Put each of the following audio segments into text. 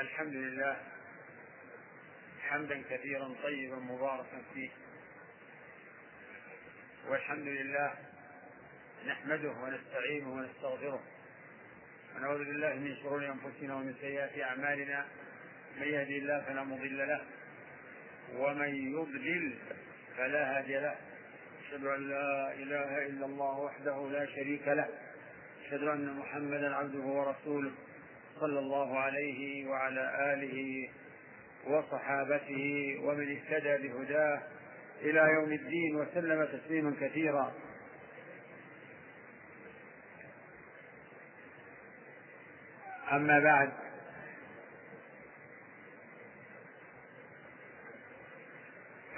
الحمد لله حمدا كثيرا طيبا مباركا فيه. والحمد لله نحمده ونستعينه ونستغفره. ونعوذ بالله من شرور أنفسنا ومن سيئات أعمالنا. من يهدي الله فلا مضل له. ومن يضلل فلا هادي له. أشهد أن لا إله إلا الله وحده لا شريك له. أشهد أن محمدا عبده ورسوله. صلى الله عليه وعلى آله وصحابته ومن اهتدى بهداه إلى يوم الدين وسلم تسليما كثيرا. أما بعد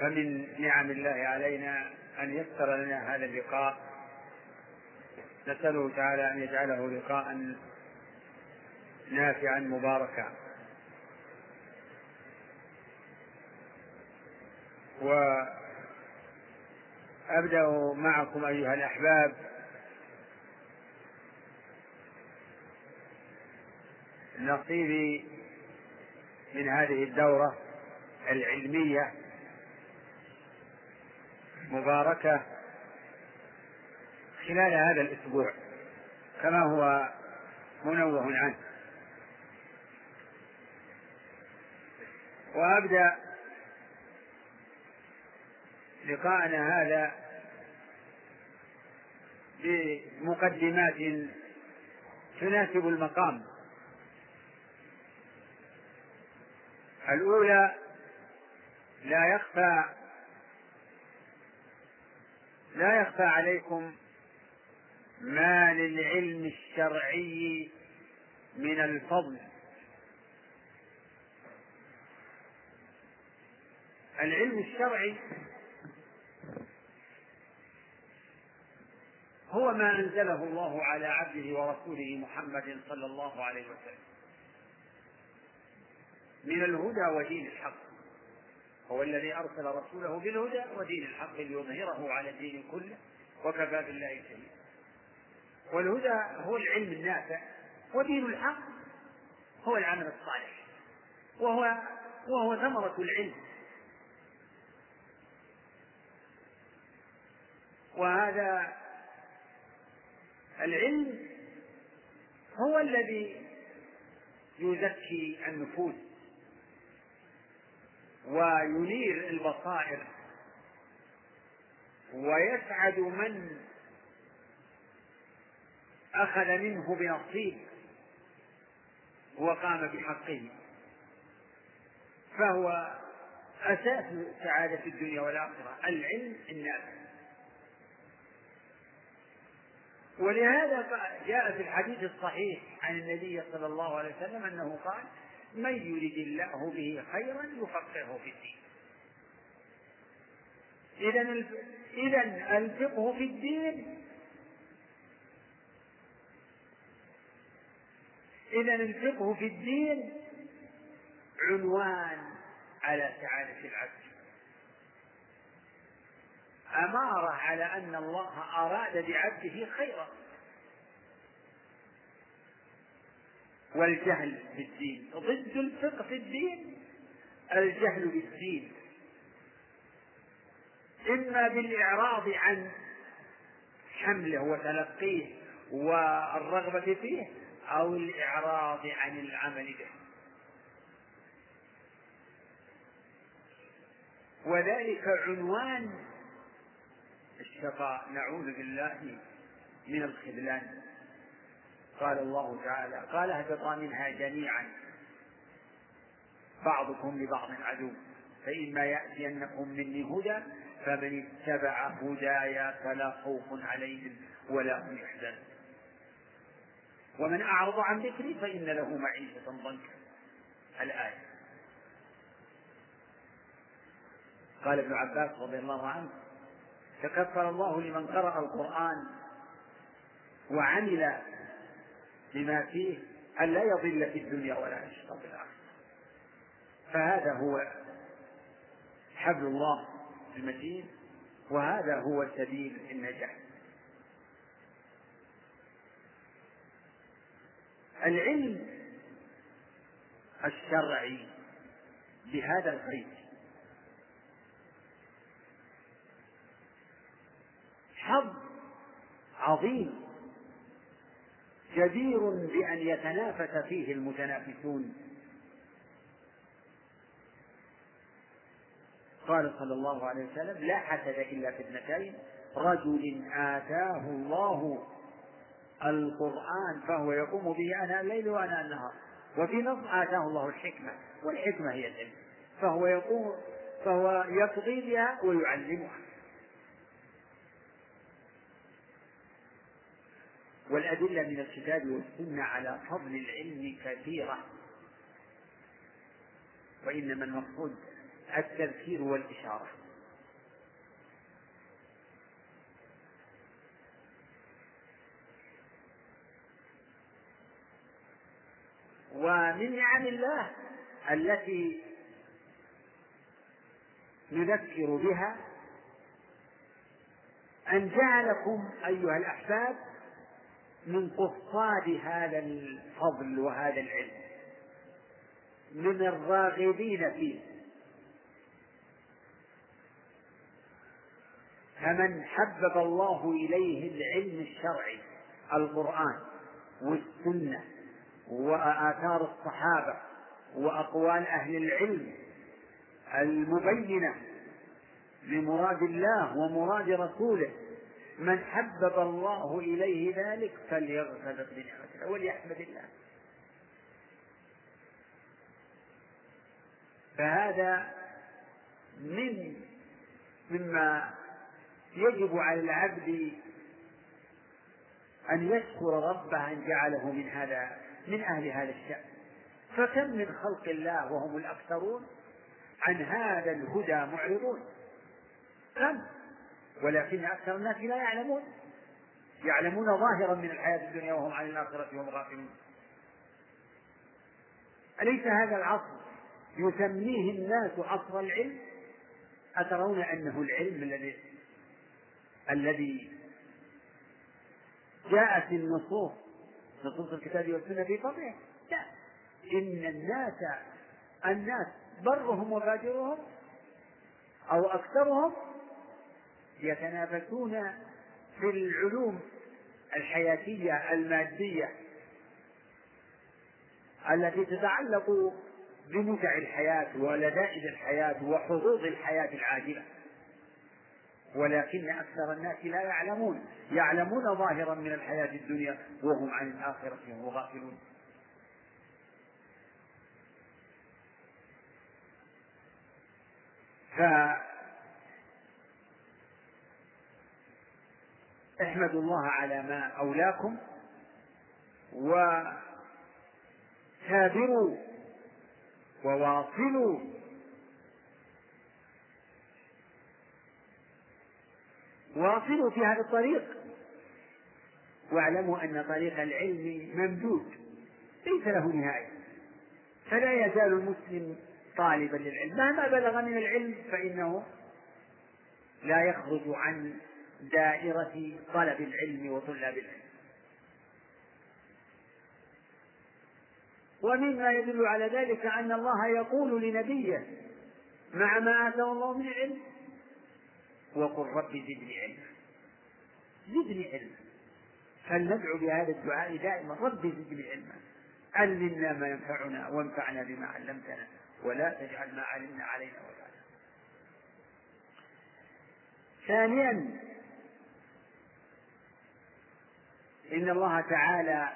فمن نعم الله علينا أن يسر لنا هذا اللقاء. نسأله تعالى أن يجعله لقاء نافعا مباركا. وأبدأ معكم أيها الأحباب نصيبي من هذه الدورة العلمية مباركة خلال هذا الأسبوع كما هو منوه عنه. وأبدأ لقاءنا هذا بمقدمات تناسب المقام. الأولى لا يخفى لا يخفى عليكم ما للعلم الشرعي من الفضل. العلم الشرعي هو ما أنزله الله على عبده ورسوله محمد صلى الله عليه وسلم. من الهدى ودين الحق. هو الذي أرسل رسوله بالهدى ودين الحق ليظهره على الدين كله وكفى بالله شهيدا. والهدى هو العلم النافع ودين الحق هو العمل الصالح. وهو وهو ثمرة العلم. وهذا العلم هو الذي يزكي النفوس وينير البصائر ويسعد من أخذ منه بنصيب وقام بحقه. فهو أساس سعادة الدنيا والآخرة. العلم النافع. ولهذا جاء في الحديث الصحيح عن النبي صلى الله عليه وسلم أنه قال من يرد الله به خيرا يفقهه في الدين. إذا إذا الفقه في الدين. إذا الفقه في الدين عنوان على سعادة العبد أمارة على أن الله أراد بعبده خيرا. والجهل بالدين ضد الفقه في الدين الجهل بالدين إما بالإعراض عن حمله وتلقيه والرغبة فيه أو الإعراض عن العمل به. وذلك عنوان الشقاء نعوذ بالله من الخذلان. قال الله تعالى قال اهبطا منها جميعا بعضكم لبعض عدو. فإما يأتينكم مني هدى فمن اتبع هدايا فلا خوف عليهم ولا هم يحزنون. ومن أعرض عن ذكري فإن له معيشة ضنكا. الآية. قال ابن عباس رضي الله عنه تكفل الله لمن قرأ القرآن وعمل بما فيه أن لا يضل في الدنيا ولا يشقى في الآخرة. فهذا هو حبل الله المتين وهذا هو سبيل النجاة العلم الشرعي بهذا القيد حظ عظيم جدير بأن يتنافس فيه المتنافسون. قال صلى الله عليه وسلم لا حسد إلا في اثنتين رجل آتاه الله القرآن فهو يقوم به أنا الليل وأنا النهار وفي نص آتاه الله الحكمة والحكمة هي العلم فهو يقوم فهو يقضي بها ويعلمها. والأدلة من الكتاب والسنة على فضل العلم كثيرة. وإنما المقصود التذكير والإشارة. ومن نعم الله التي نذكر بها أن جعلكم أيها الأحباب من قصاد هذا الفضل وهذا العلم من الراغبين فيه. فمن حبب الله إليه العلم الشرعي القرآن والسنة وآثار الصحابة وأقوال أهل العلم المبينة لمراد الله ومراد رسوله من حبب الله إليه ذلك فليغتبط بنعمته وليحمد الله. فهذا من مما يجب على العبد أن يشكر ربه أن جعله من هذا من أهل هذا الشأن. فكم من خلق الله وهم الأكثرون عن هذا الهدى معرضون؟ كم؟ ولكن أكثر الناس لا يعلمون. يعلمون ظاهرا من الحياة الدنيا وهم عن الآخرة هم غافلون أليس هذا العصر يسميه الناس عصر العلم؟ أترون أنه العلم الذي الذي جاءت النصوص نصوص الكتاب والسنة في فضله؟ لا. إن الناس الناس برهم وفاجرهم أو أكثرهم يتنافسون في العلوم الحياتية المادية التي تتعلق بمتع الحياة ولذائذ الحياة وحظوظ الحياة العاجلة. ولكن أكثر الناس لا يعلمون يعلمون ظاهرا من الحياة الدنيا وهم عن الآخرة هم غافلون احمدوا الله على ما أولاكم وثابروا وواصلوا واصلوا في هذا الطريق. واعلموا أن طريق العلم ممدود ليس له نهاية. فلا يزال المسلم طالبا للعلم. مهما بلغ من العلم فإنه لا يخرج عن دائرة طلب العلم وطلاب العلم. ومما يدل على ذلك أن الله يقول لنبيه مع ما آتاه الله من العلم وقل رب زدني علما. زدني علما. فلندعو بهذا الدعاء دائما رب زدني علما. علمنا ما ينفعنا وانفعنا بما علمتنا ولا تجعل ما علمنا علينا ولا ثانيا إن الله تعالى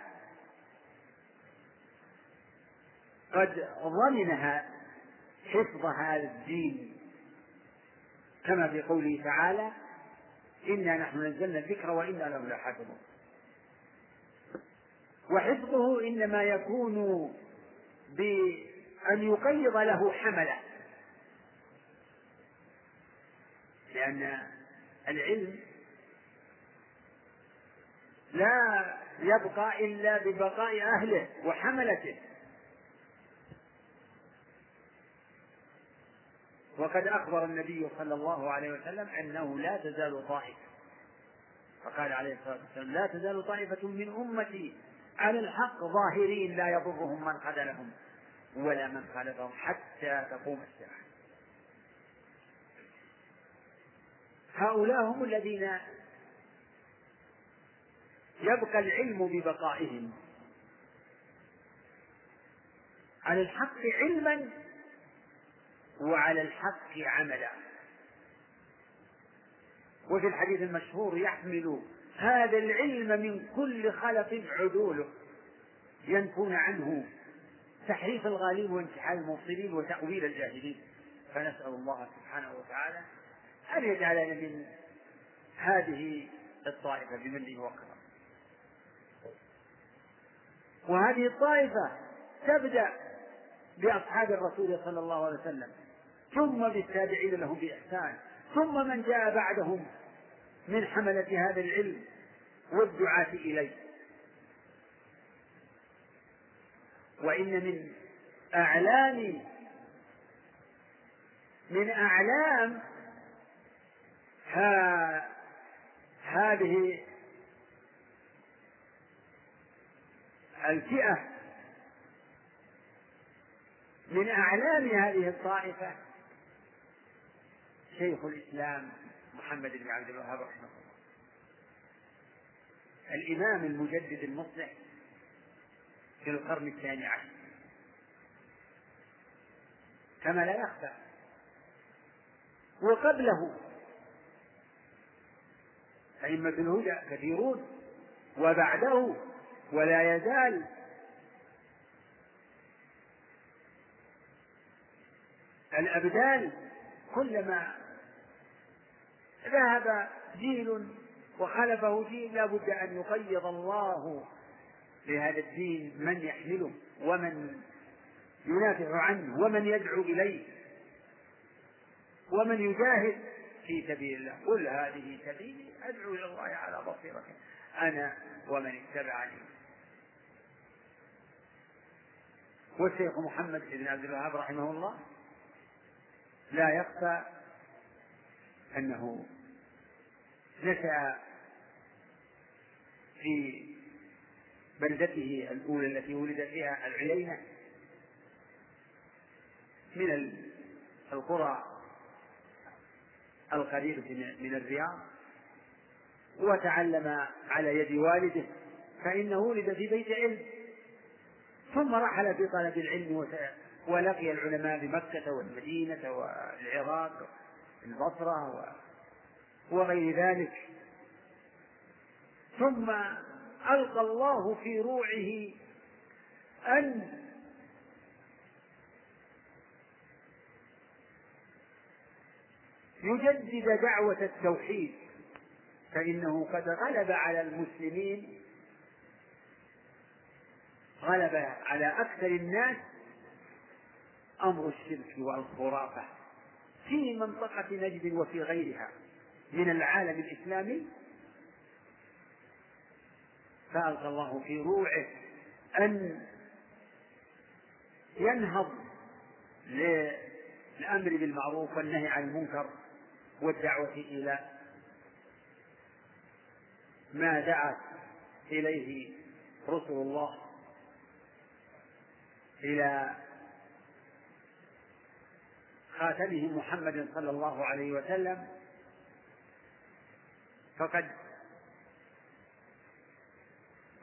قد ضمنها حفظ هذا الدين. كما في قوله تعالى إنا نحن نزلنا الذكر وإنا له لحافظون. وحفظه إنما يكون بأن يقيض له حملة. لأن العلم لا يبقى إلا ببقاء أهله وحملته. وقد أخبر النبي صلى الله عليه وسلم أنه لا تزال طائفة. فقال عليه الصلاة والسلام لا تزال طائفة من أمتي على الحق ظاهرين لا يضرهم من خذلهم ولا من خالفهم حتى تقوم الساعة. هؤلاء هم الذين يبقى العلم ببقائهم. على الحق علما وعلى الحق عملا. وفي الحديث المشهور يحمل هذا العلم من كل خلف عدوله. ينفون عنه تحريف الغالين وانتحال المبطلين وتأويل الجاهلين. فنسأل الله سبحانه وتعالى أن يجعلنا من هذه الطائفة بمنه وكرمه وهذه الطائفة تبدأ بأصحاب الرسول صلى الله عليه وسلم ثم بالتابعين لهم بإحسان ثم من جاء بعدهم من حملة هذا العلم والدعاة إليه. وإن من أعلام من أعلام ها هذه الفئة من أعلام هذه الطائفة شيخ الإسلام محمد بن عبد الوهاب رحمه الله. الإمام المجدد المصلح في القرن الثاني عشر. كما لا يخفى. وقبله أئمة الهدى كثيرون وبعده ولا يزال الأبدال كلما ذهب جيل وخلفه جيل لا بد أن يقيض الله لهذا الدين من يحمله ومن ينافع عنه ومن يدعو إليه ومن يجاهد في سبيل الله. قل هذه سبيلي أدعو إلى الله على بصيرة أنا ومن اتبعني. والشيخ محمد بن عبد الوهاب رحمه الله لا يخفى أنه نشأ في بلدته الأولى التي ولد فيها العلينة من القرى القريبة من الرياض وتعلم على يد والده فإنه ولد في بيت علم. ثم رحل في طلب العلم ولقي العلماء بمكة والمدينة والعراق البصرة وغير ذلك. ثم ألقى الله في روعه أن يجدد دعوة التوحيد فإنه قد غلب على المسلمين غلب على أكثر الناس أمر الشرك والخرافة في منطقة نجد وفي غيرها من العالم الإسلامي. فألقى الله في روعه أن ينهض للأمر بالمعروف والنهي عن المنكر والدعوة إلى ما دعت إليه رسل الله إلى خاتمه محمد صلى الله عليه وسلم فقد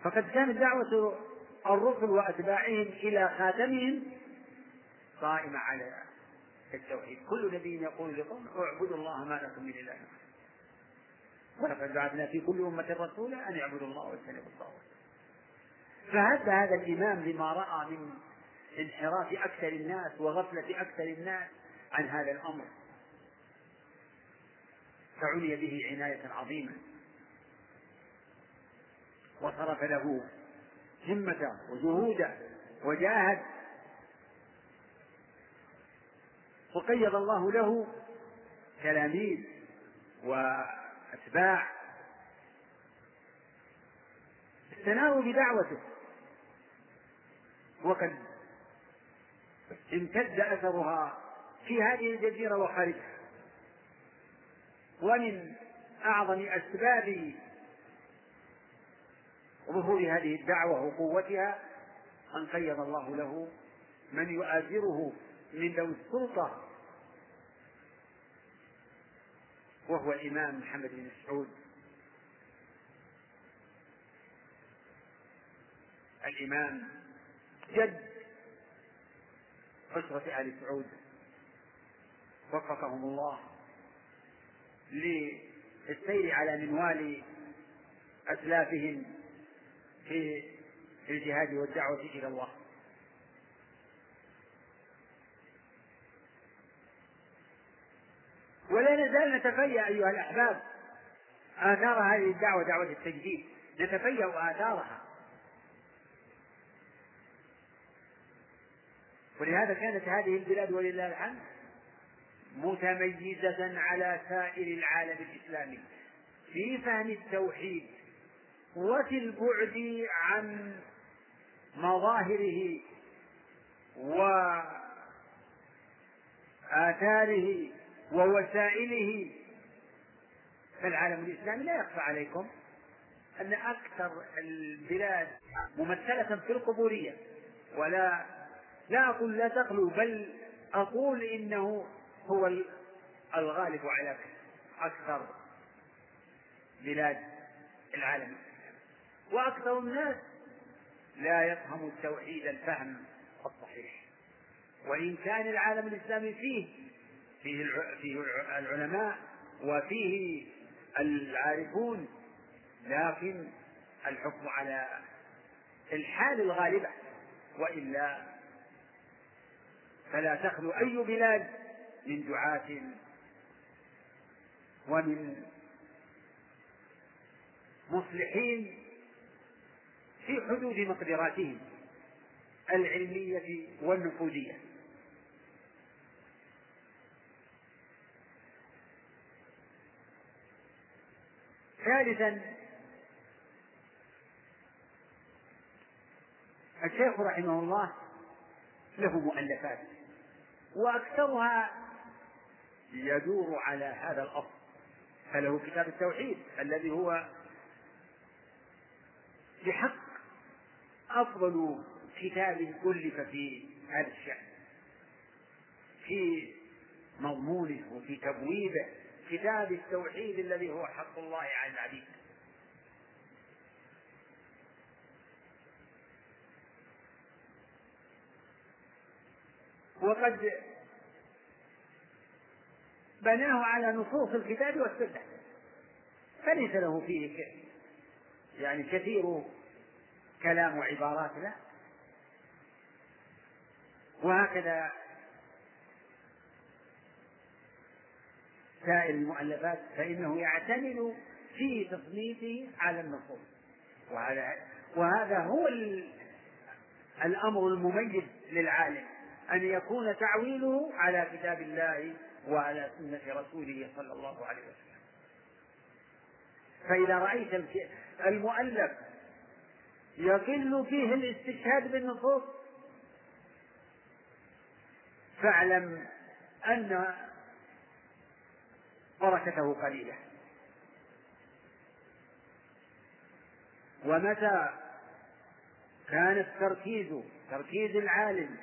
فقد كانت دعوة الرسل وأتباعهم إلى خاتمهم قائمة على التوحيد. كل نبي يقول لقوم اعبدوا الله ما لكم من إله ولقد بعثنا في كل أمة رسولا أن يعبدوا الله واجتنبوا الطاغوت. فهذا هذا الإمام لما رأى من انحراف أكثر الناس وغفلة أكثر الناس عن هذا الأمر. فعني به عناية عظيمة. وصرف له همته وجهوده وجاهد. وقيض الله له تلاميذ وأتباع. استناروا بدعوته وقد امتد أثرها في هذه الجزيرة وخارجها. ومن أعظم أسباب ظهور هذه الدعوة وقوتها أن قيض الله له من يؤازره من ذوي السلطة وهو الإمام محمد بن سعود الإمام جد أسرة آل سعود. وفقهم الله للسير على منوال أسلافهم في الجهاد والدعوة إلى الله. ولا نزال نتفيأ أيها الأحباب آثار هذه الدعوة دعوة التجديد. نتفيأ آثارها. ولهذا كانت هذه البلاد ولله الحمد متميزة على سائر العالم الإسلامي في فهم التوحيد وفي البعد عن مظاهره وآثاره ووسائله فالعالم الإسلامي لا يخفى عليكم أن أكثر البلاد ممثلة في القبورية ولا لا أقول لا تخلو بل أقول إنه هو الغالب على أكثر بلاد العالم. وأكثر الناس لا يفهم التوحيد الفهم الصحيح. وإن كان العالم الإسلامي فيه فيه فيه العلماء وفيه العارفون لكن الحكم على الحال الغالبة وإلا فلا تخلو أي بلاد من دعاة ومن مصلحين في حدود مقدراتهم العلمية والنفوذية. ثالثا الشيخ رحمه الله له مؤلفات. وأكثرها يدور على هذا الأصل فله كتاب التوحيد الذي هو بحق. أفضل كتاب ألف في هذا الشأن في مضمونه وفي تبويبه كتاب التوحيد الذي هو حق الله على العبيد. وقد بناه على نصوص الكتاب والسنة. فليس له فيه يعني كثير كلام وعبارات لا. وهكذا سائر المؤلفات فإنه يعتمد في تصنيفه على النصوص. وهذا وهذا هو الأمر المميز للعالم. أن يكون تعويله على كتاب الله وعلى سنة رسوله صلى الله عليه وسلم. فإذا رأيت المؤلف يقل فيه الاستشهاد بالنصوص فاعلم أن بركته قليلة. ومتى كان التركيز تركيز العالم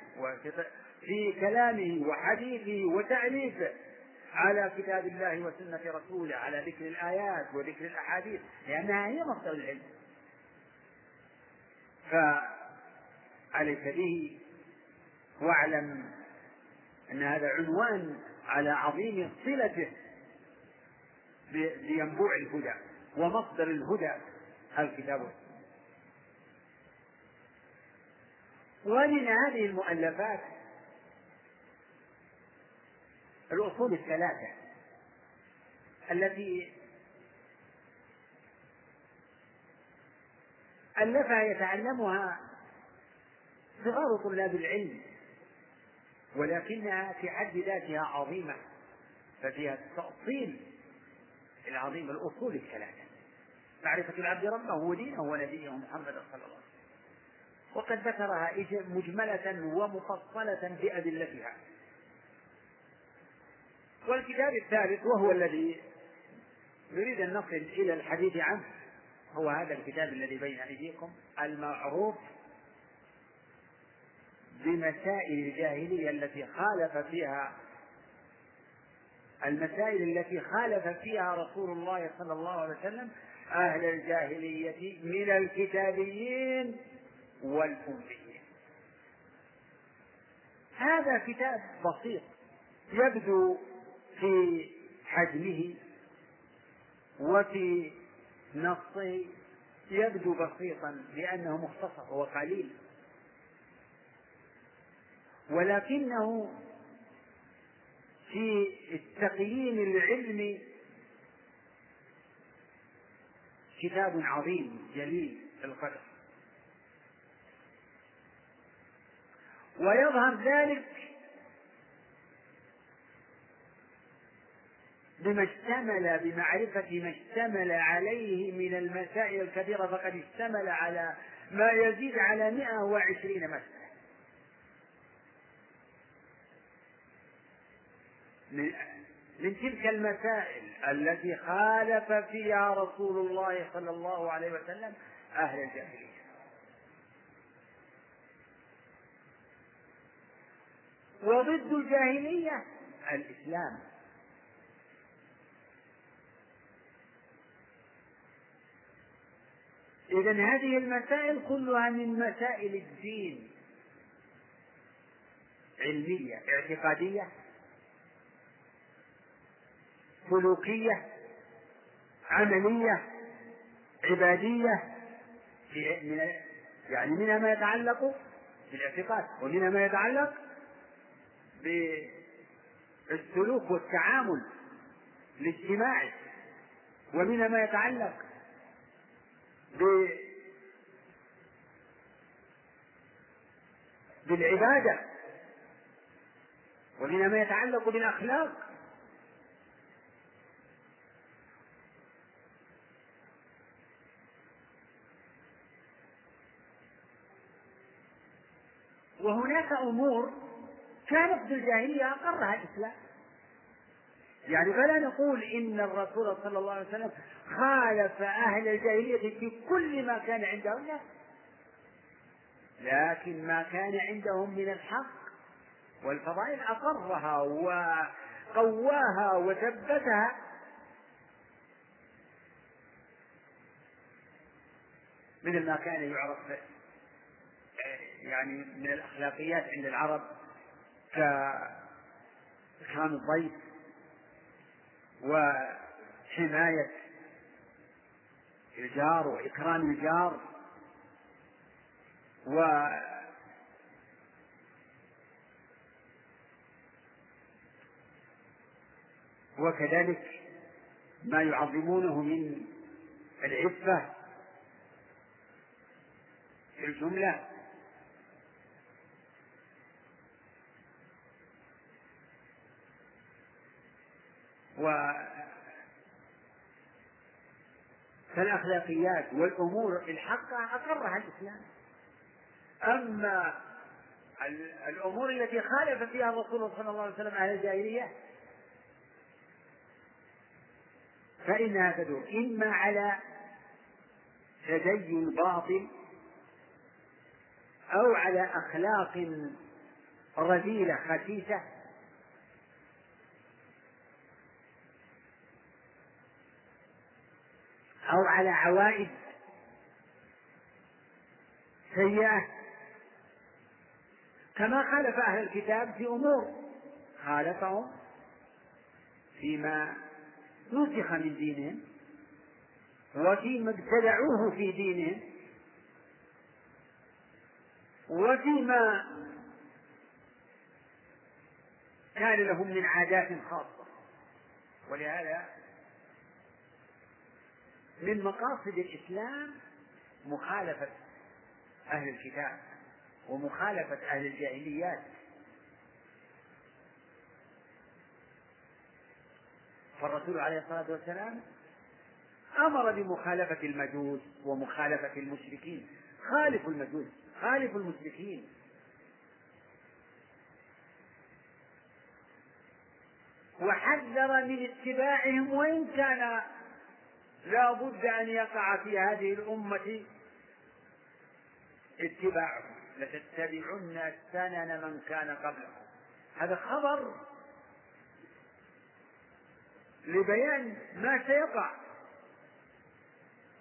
في كلامه وحديثه وتأليفه على كتاب الله وسنة رسوله على ذكر الآيات وذكر الأحاديث لأنها هي مصدر العلم. فعليك به؟ واعلم أن هذا عنوان على عظيم صلته بينبوع الهدى ومصدر الهدى الكتاب والسنة ومن هذه المؤلفات الأصول الثلاثة التي ألفها يتعلمها صغار طلاب العلم ولكنها في حد ذاتها عظيمة ففيها التأصيل العظيم الأصول الثلاثة. معرفة العبد ربه ودينه ونبيه محمد صلى الله عليه وسلم. وقد ذكرها مجملة ومفصلة بأدلتها. والكتاب الثالث وهو الذي نريد أن نصل إلى الحديث عنه هو هذا الكتاب الذي بين أيديكم المعروف بمسائل الجاهلية التي خالف فيها المسائل التي خالف فيها رسول الله صلى الله عليه وسلم أهل الجاهلية من الكتابيين. والأميين هذا كتاب بسيط يبدو في حجمه وفي نصه يبدو بسيطا لأنه مختصر وقليل. ولكنه في التقييم العلمي كتاب عظيم جليل القدر. ويظهر ذلك بما اشتمل بمعرفة ما اشتمل عليه من المسائل الكبيرة فقد اشتمل على ما يزيد على 120 مسألة. من من تلك المسائل التي خالف فيها رسول الله صلى الله عليه وسلم أهل الجاهلية. وضد الجاهلية. الإسلام. إذا هذه المسائل كلها من مسائل الدين. علمية اعتقادية. سلوكية عملية. عبادية. من يعني منها ما يتعلق بالاعتقاد ومنها ما يتعلق بالسلوك والتعامل الاجتماعي ومنها ما يتعلق بالعبادة ومنها ما يتعلق بالأخلاق. وهناك أمور كانت في الجاهلية أقرها الإسلام. يعني فلا نقول إن الرسول صلى الله عليه وسلم خالف أهل الجاهلية في كل ما كان عندهم لا لكن ما كان عندهم من الحق والفضائل أقرها وقواها وثبتها. مثل ما كان يعرف يعني من الأخلاقيات عند العرب كإكرام الضيف وحماية الجار وإكرام الجار و وكذلك ما يعظمونه من العفة في الجملة و فالأخلاقيات والأمور الحقة أقرها الإسلام. أما الأمور التي خالف فيها الرسول صلى الله عليه وسلم أهل الجاهلية فإنها تدور إما على تدين باطل أو على أخلاق رذيلة خسيسة أو على عوائد سيئة. كما خالف أهل الكتاب في أمور. خالفهم فيما نسخ من دينهم وفيما ابتدعوه في دينهم وفيما كان لهم من عادات خاصة. ولهذا من مقاصد الإسلام مخالفة أهل الكتاب ومخالفة أهل الجاهليات. فالرسول عليه الصلاة والسلام أمر بمخالفة المجوس ومخالفة المشركين. خالفوا المجوس خالفوا المشركين. وحذر من اتباعهم وإن كان لا بد أن يقع في هذه الأمة اتباعهم. لتتبعن سنن من كان قبلكم هذا خبر لبيان ما سيقع.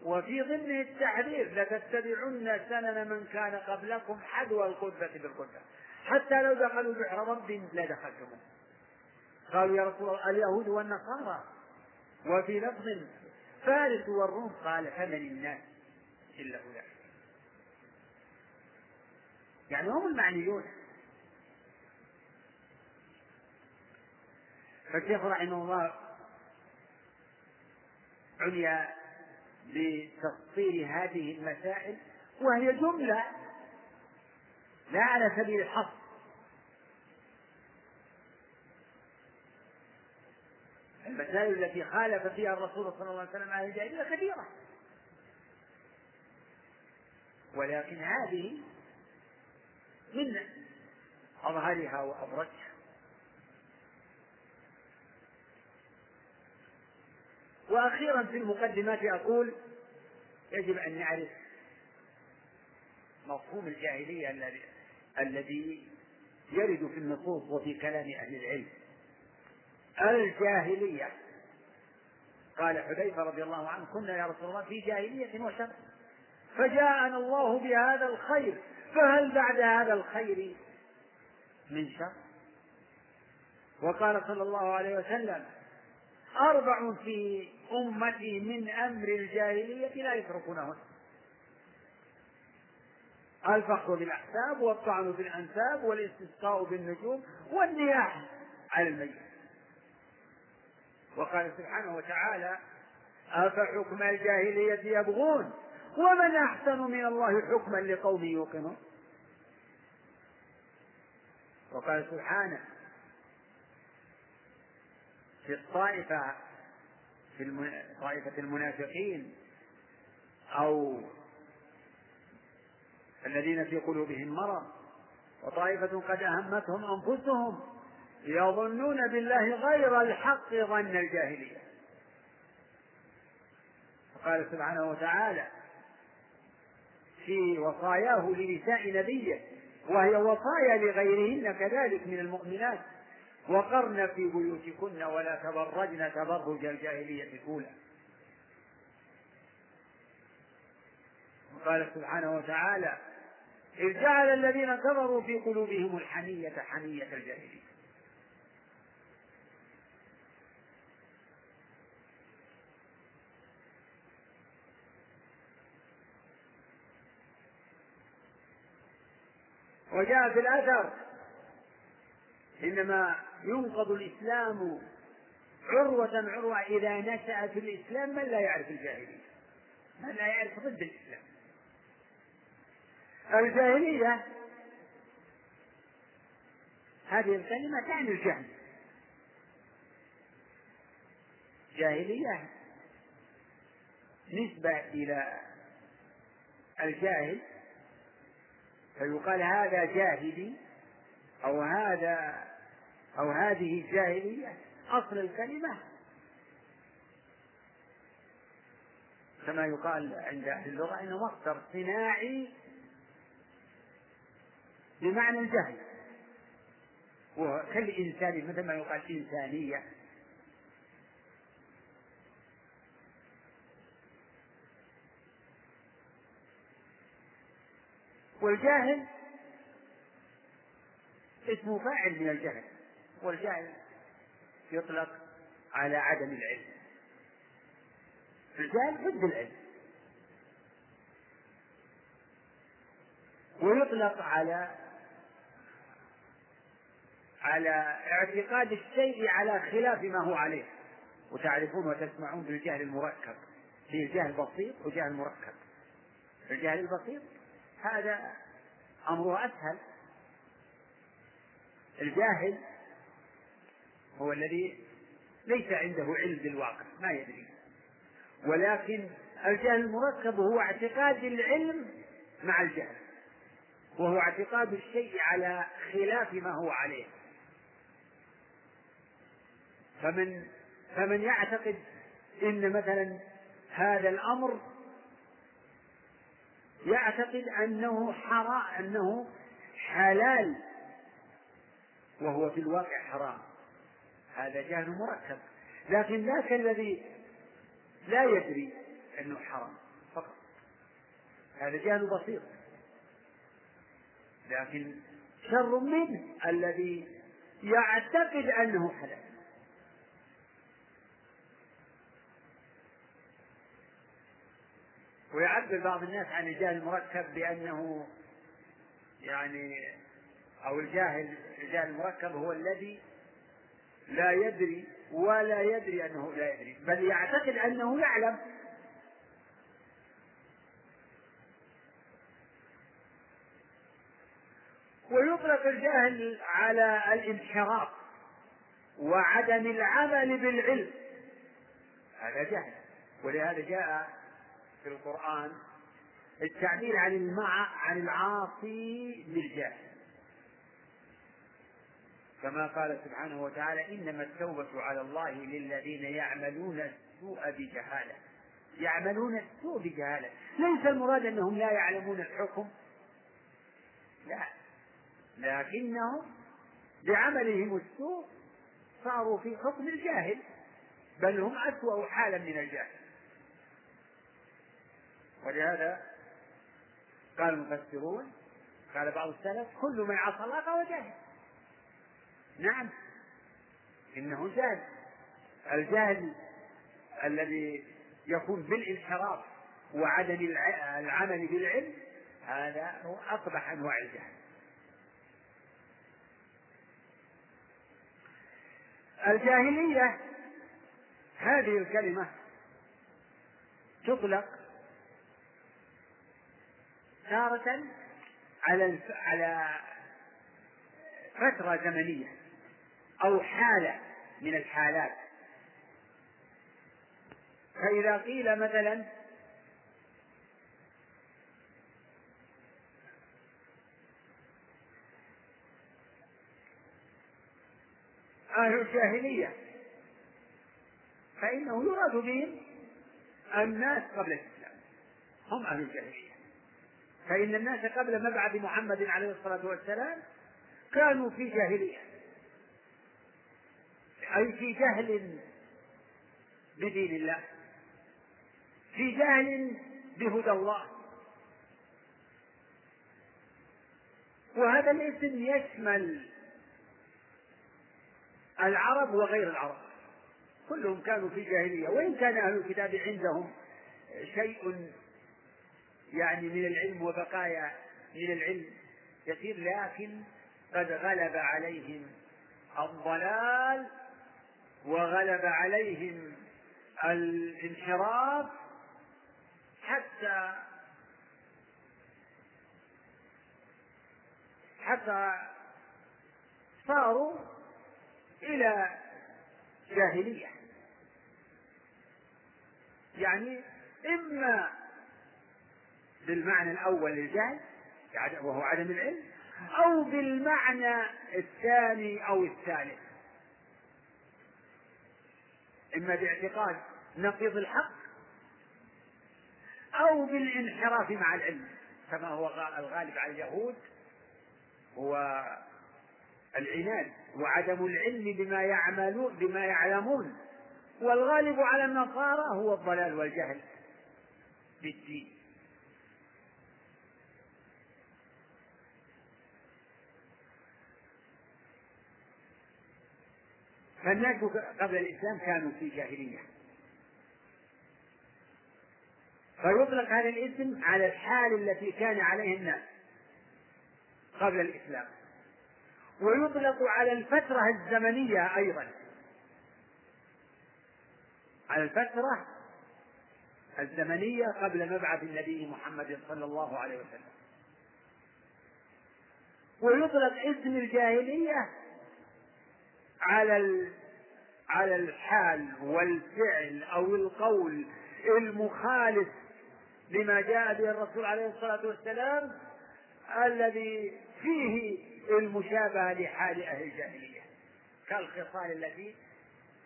وفي ضمنه التحذير لتتبعن سنن من كان قبلكم حذو القدة بالقدة. حتى لو دخلوا بحر رب لدخلتموه قالوا يا رسول الله اليهود والنصارى. وفي لفظ فارس والروم قال فمن الناس إلا أولئك يعني هم المعنيون. فالشيخ رحمه الله عني بتفصيل هذه المسائل وهي جملة لا على سبيل الحصر المسائل التي خالف فيها الرسول صلى الله عليه وسلم أهل الجاهلية كثيرة. ولكن هذه من أظهرها وأبرزها. وأخيرا في المقدمات أقول يجب أن نعرف مفهوم الجاهلية الذي يرد في النصوص وفي كلام أهل العلم. الجاهلية. قال حذيفة رضي الله عنه كنا يا رسول الله في جاهلية وشر فجاءنا الله بهذا الخير فهل بعد هذا الخير من شر؟ وقال صلى الله عليه وسلم أربع في أمتي من أمر الجاهلية لا يتركونهن. الفخر بالأحساب والطعن في الأنساب والاستسقاء بالنجوم والنياح على الميت. وقال سبحانه وتعالى أفحكم الجاهلية يبغون؟ ومن أحسن من الله حكما لقوم يوقنون؟ وقال سبحانه في الطائفة في طائفة المنافقين أو الذين في قلوبهم مرض وطائفة قد أهمتهم أنفسهم يظنون بالله غير الحق ظن الجاهلية. فقال سبحانه وتعالى في وصاياه لنساء نبيه وهي وصايا لغيرهن كذلك من المؤمنات وقرن في بيوتكن ولا تبرجن تبرج الجاهلية الأولى. وقال سبحانه وتعالى إذ جعل الذين كفروا في قلوبهم الحمية حمية الجاهلية. وجاء في الأثر. إنما ينقض الإسلام عروة عروة إذا نشأ في الإسلام من لا يعرف الجاهلية. من لا يعرف ضد الإسلام. الجاهلية هذه الكلمة تعني الجهل. جاهلية نسبة إلى الجاهل فيقال هذا جاهلي أو هذا أو هذه الجاهلية أصل الكلمة. كما يقال عند أهل اللغة إنه مصدر صناعي بمعنى الجهل. وكالإنسان مثل ما يقال إنسانية. والجاهل اسمه فاعل من الجهل والجهل يطلق على عدم العلم. الجهل ضد العلم. ويطلق على على اعتقاد الشيء على خلاف ما هو عليه. وتعرفون وتسمعون بالجهل المركب. في الجهل البسيط وجهل مركب. الجهل البسيط هذا أمره أسهل. الجاهل هو الذي ليس عنده علم بالواقع ما يدري. ولكن الجهل المركب هو اعتقاد العلم مع الجهل. وهو اعتقاد الشيء على خلاف ما هو عليه. فمن فمن يعتقد إن مثلا هذا الأمر يعتقد أنه حرام أنه حلال. وهو في الواقع حرام. هذا جهل مركب. لكن ذاك الذي لا يدري أنه حرام. فقط. هذا جهل بسيط. لكن شر منه الذي يعتقد أنه حلال. ويعبر بعض الناس عن الجهل المركب بأنه يعني أو الجاهل الجاهل المركب هو الذي لا يدري ولا يدري أنه لا يدري بل يعتقد أنه يعلم. ويطلق الجهل على الانحراف وعدم العمل بالعلم. هذا جهل ولهذا جاء في القرآن التعبير عن المع عن العاصي بالجاهل كما قال سبحانه وتعالى إنما التوبة على الله للذين يعملون السوء بجهالة. يعملون السوء بجهالة. ليس المراد أنهم لا يعلمون الحكم. لا. لكنهم بعملهم السوء صاروا في حكم الجاهل بل هم أسوأ حالا من الجاهل. ولهذا قال المفسرون قال بعض السلف كل من عصى الله فهو جاهل. نعم إنه جاهل. الجهل الذي يكون بالانحراف وعدم العمل بالعلم هذا هو أقبح أنواع الجهل. الجاهلية هذه الكلمة تطلق تارة على على فترة زمنية أو حالة من الحالات. فإذا قيل مثلا أهل الجاهلية فإنه يراد بهم الناس قبل الإسلام. هم أهل الجاهلية. فإن الناس قبل مبعث محمد عليه الصلاة والسلام كانوا في جاهلية. أي في جهل بدين الله. في جهل بهدى الله. وهذا الاسم يشمل العرب وغير العرب. كلهم كانوا في جاهلية. وإن كان أهل الكتاب عندهم شيء يعني من العلم وبقايا من العلم كثير لكن قد غلب عليهم الضلال وغلب عليهم الانحراف حتى حتى صاروا إلى جاهلية. يعني إما بالمعنى الأول للجهل وهو عدم العلم أو بالمعنى الثاني أو الثالث. إما باعتقاد نقيض الحق أو بالانحراف مع العلم. كما هو الغالب على اليهود هو العناد وعدم العلم بما يعملون بما يعلمون. والغالب على النصارى هو الضلال والجهل بالدين. فالناس قبل الإسلام كانوا في جاهلية فيطلق هذا الاسم على الحال التي كان عليه الناس قبل الإسلام. ويطلق على الفترة الزمنية أيضا. على الفترة الزمنية قبل مبعث النبي محمد صلى الله عليه وسلم. ويطلق اسم الجاهلية على على الحال والفعل أو القول المخالف لما جاء به الرسول عليه الصلاة والسلام الذي فيه المشابهة لحال أهل الجاهلية كالخصال التي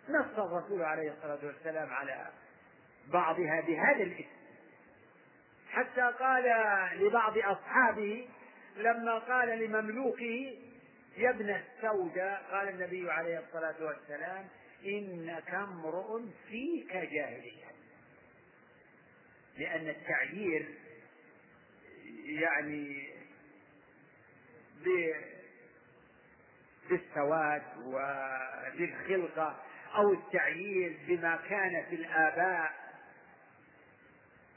نص الرسول عليه الصلاة والسلام على بعضها بهذا الاسم. حتى قال لبعض أصحابه لما قال لمملوكه يا ابن السوداء قال النبي عليه الصلاة والسلام إنك امرؤ فيك جاهلية لأن التعيير يعني بالسواد وبالخلقة أو التعيير بما كان في الآباء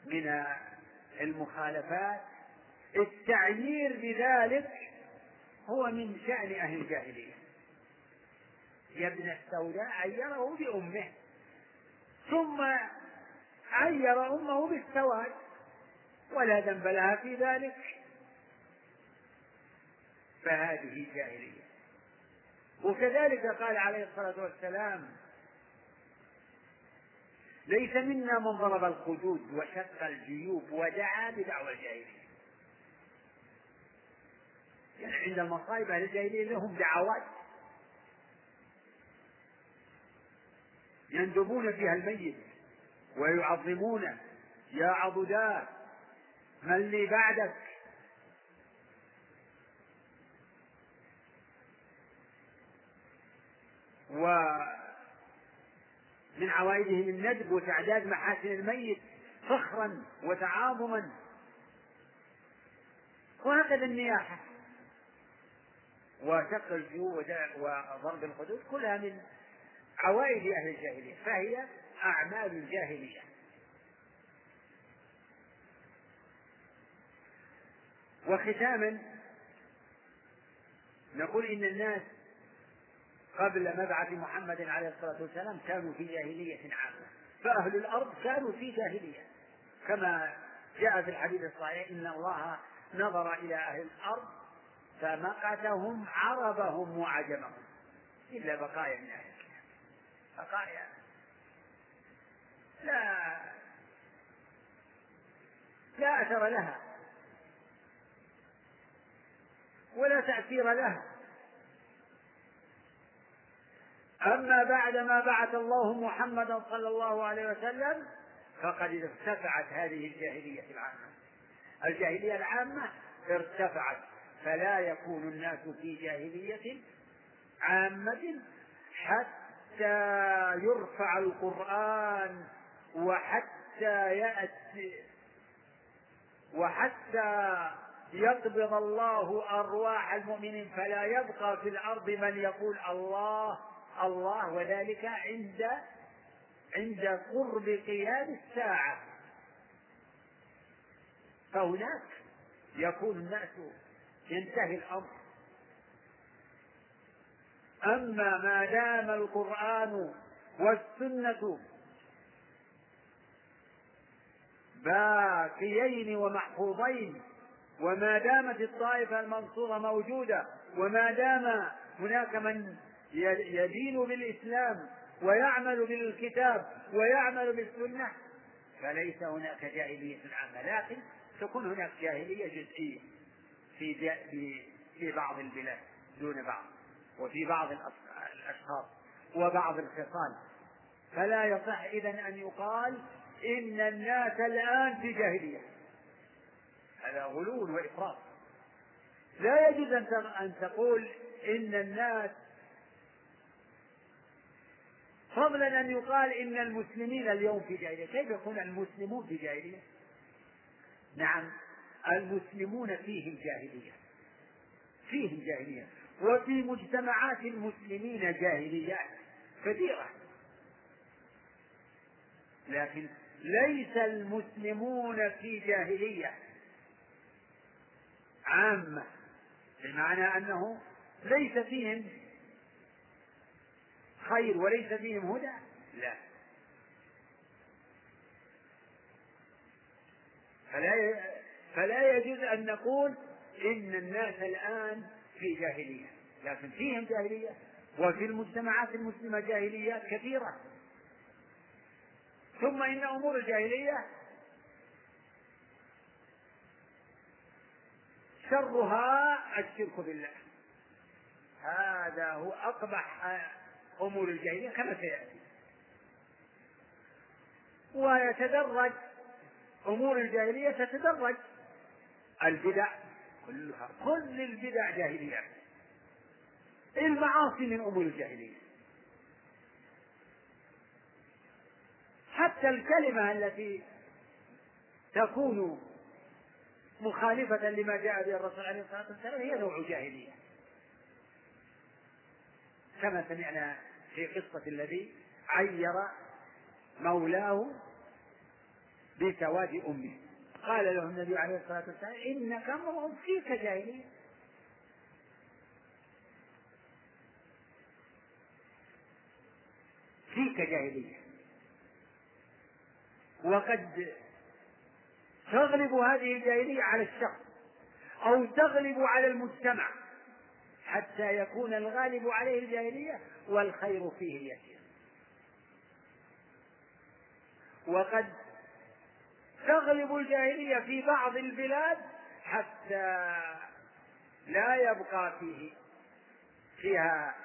من المخالفات التعيير بذلك هو من شأن أهل الجاهلية. يا ابن السوداء عيره بأمه. ثم عير أمه بالسواد ولا ذنب لها في ذلك. فهذه جاهلية. وكذلك قال عليه الصلاة والسلام ليس منا من ضرب الخدود وشق الجيوب ودعا بدعوى الجاهلية. يعني عند المصائب أهل الجاهلية لهم دعوات. يندبون فيها الميت ويعظمونه يا عضداه من لي بعدك؟ ومن عوائدهم الندب وتعداد محاسن الميت فخرا وتعاظما. وهكذا النياحة. وشق الجيوب وضرب الخدود كلها من عوائد أهل الجاهلية فهي أعمال الجاهلية. وختاما نقول إن الناس قبل مبعث محمد عليه الصلاة والسلام كانوا في جاهلية عامة فأهل الأرض كانوا في جاهلية. كما جاء في الحديث الصحيح إن الله نظر إلى أهل الأرض فمقتهم عربهم وعجمهم إلا بقايا أهل بقايا. لا. لا أثر لها. ولا تأثير لها. أما بعد ما بعث الله محمدا صلى الله عليه وسلم فقد ارتفعت هذه الجاهلية العامة. الجاهلية العامة ارتفعت فلا يكون الناس في جاهلية عامة حتى يرفع القرآن وحتى يأتي وحتى يقبض الله أرواح المؤمنين. فلا يبقى في الأرض من يقول الله الله وذلك عند عند قرب قيام الساعة. فهناك يكون الناس ينتهي الأمر. أما ما دام القرآن والسنة باقيين ومحفوظين وما دامت الطائفة المنصورة موجودة وما دام هناك من يدين بالإسلام ويعمل بالكتاب ويعمل بالسنة فليس هناك جاهلية عامة لكن تكون هناك جاهلية جزئية في في بعض البلاد دون بعض. وفي بعض الأشخاص وبعض الخصال. فلا يصح إذا أن يقال إن الناس الآن في جاهلية. هذا غلو وإفراط. لا يجوز أن تقول إن الناس فضلا أن يقال إن المسلمين اليوم في جاهلية. كيف يكون المسلمون في جاهلية؟ نعم المسلمون فيهم جاهلية. فيهم جاهلية. وفي مجتمعات المسلمين جاهليات كثيرة. لكن ليس المسلمون في جاهلية عامة بمعنى أنه ليس فيهم خير وليس فيهم هدى لا. فلا فلا يجوز أن نقول إن الناس الآن في جاهلية لكن فيهم جاهلية وفي المجتمعات المسلمة جاهليات كثيرة. ثم إن أمور الجاهلية شرها الشرك بالله. هذا هو أقبح أمور الجاهلية كما سيأتي. ويتدرج أمور الجاهلية تتدرج البدع كلها كل البدع جاهلية. المعاصي من أمور الجاهلية. حتى الكلمة التي تكون مخالفة لما جاء به الرسول عليه الصلاة والسلام هي نوع جاهلية كما سمعنا في قصة الذي عير مولاه بسواد أمه. قال له النبي عليه الصلاة والسلام إنك امرؤ فيك جاهلية فيك جاهلية وقد تغلب هذه الجاهلية على الشخص أو تغلب على المجتمع حتى يكون الغالب عليه الجاهلية والخير فيه يسير وقد تغلب الجاهلية في بعض البلاد حتى لا يبقى فيه فيها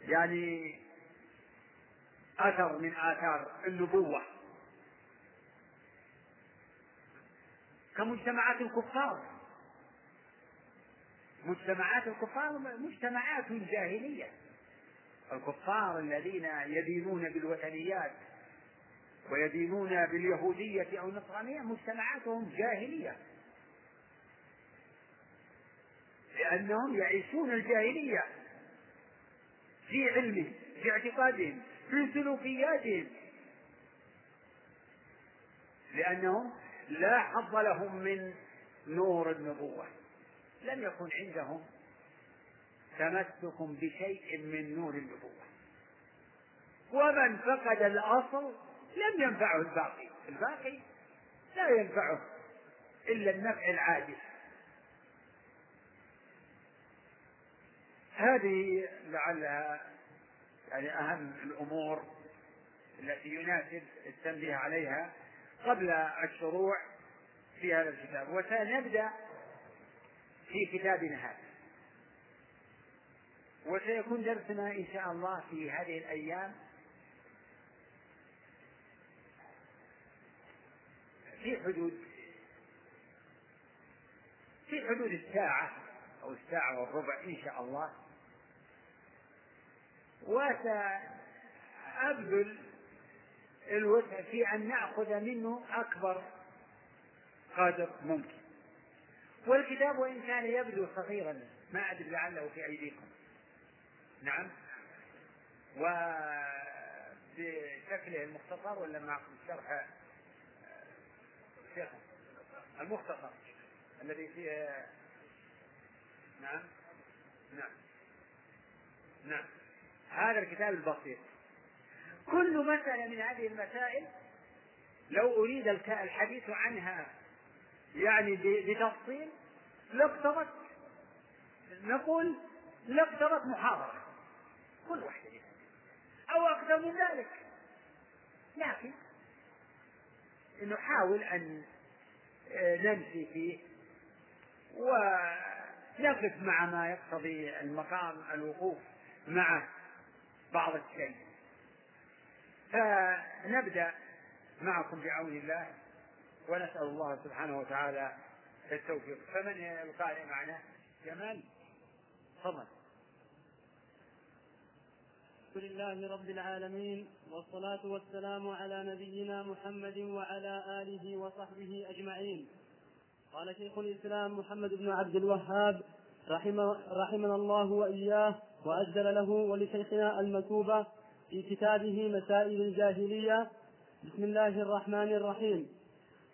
يعني أثر من آثار النبوة. كمجتمعات الكفار. مجتمعات الكفار مجتمعات جاهلية. الكفار الذين يدينون بالوثنيات. ويدينون باليهودية أو النصرانية مجتمعاتهم جاهلية. لأنهم يعيشون الجاهلية في علمهم في اعتقادهم في سلوكياتهم. لأنهم لا حظ لهم من نور النبوة. لم يكن عندهم تمسك بشيء من نور النبوة. ومن فقد الأصل لم ينفعه الباقي. الباقي لا ينفعه إلا النفع العاجل هذه لعلها يعني أهم الأمور التي يناسب التنبيه عليها قبل الشروع في هذا الكتاب. وسنبدأ في كتابنا هذا. وسيكون درسنا إن شاء الله في هذه الأيام في حدود في حدود الساعة أو الساعة والربع إن شاء الله. وسأبذل الوسع في أن نأخذ منه أكبر قدر ممكن. والكتاب وإن كان يبدو صغيرا ما أدري لعله في أيديكم. نعم. وبشكله المختصر ولا معكم شرح؟ شيخ المختصر الذي فيه نعم. نعم. نعم. هذا الكتاب البسيط. كل مسألة من هذه المسائل لو أريد الحديث عنها يعني بتفصيل لاقتضت نقول لاقتضت محاضرة. كل واحدة أو أكثر من ذلك. لكن نحاول أن آه، نمشي فيه ونقف مع ما يقتضي المقام الوقوف مع بعض الشيء. فنبدأ معكم بعون الله ونسأل الله سبحانه وتعالى التوفيق. فمن القارئ معنا؟ جمال. تفضل. الحمد لله رب العالمين والصلاة والسلام على نبينا محمد وعلى آله وصحبه أجمعين. قال شيخ الإسلام محمد بن عبد الوهاب رحمه رحمنا الله وإياه وأجل له ولشيخنا المكتوبة في كتابه مسائل الجاهلية. بسم الله الرحمن الرحيم.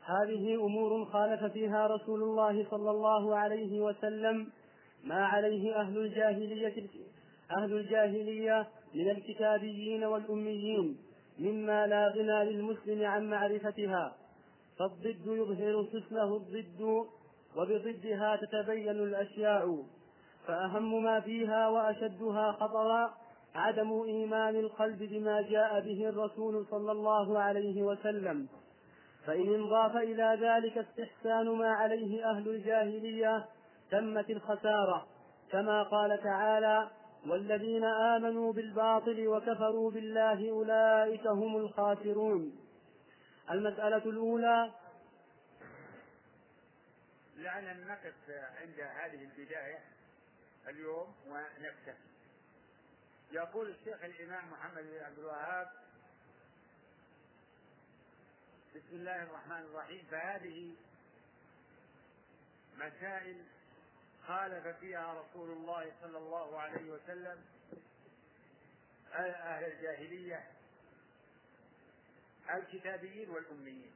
هذه أمور خالف فيها رسول الله صلى الله عليه وسلم ما عليه أهل الجاهلية أهل الجاهلية من الكتابيين والأميين مما لا غنى للمسلم عن معرفتها. فالضد يظهر حسنه الضد وبضدها تتبين الأشياء فأهم ما فيها وأشدها خطرا عدم إيمان القلب بما جاء به الرسول صلى الله عليه وسلم. فإن انضاف إلى ذلك استحسان ما عليه أهل الجاهلية تمت الخسارة. كما قال تعالى والذين آمنوا بالباطل وكفروا بالله أولئك هم الخاسرون. المسألة الأولى لعل نقف عند هذه البداية اليوم ونكتفي. يقول الشيخ الإمام محمد بن عبد الوهاب بسم الله الرحمن الرحيم فهذه مسائل خالف فيها رسول الله صلى الله عليه وسلم أهل الجاهلية الكتابيين والأميين.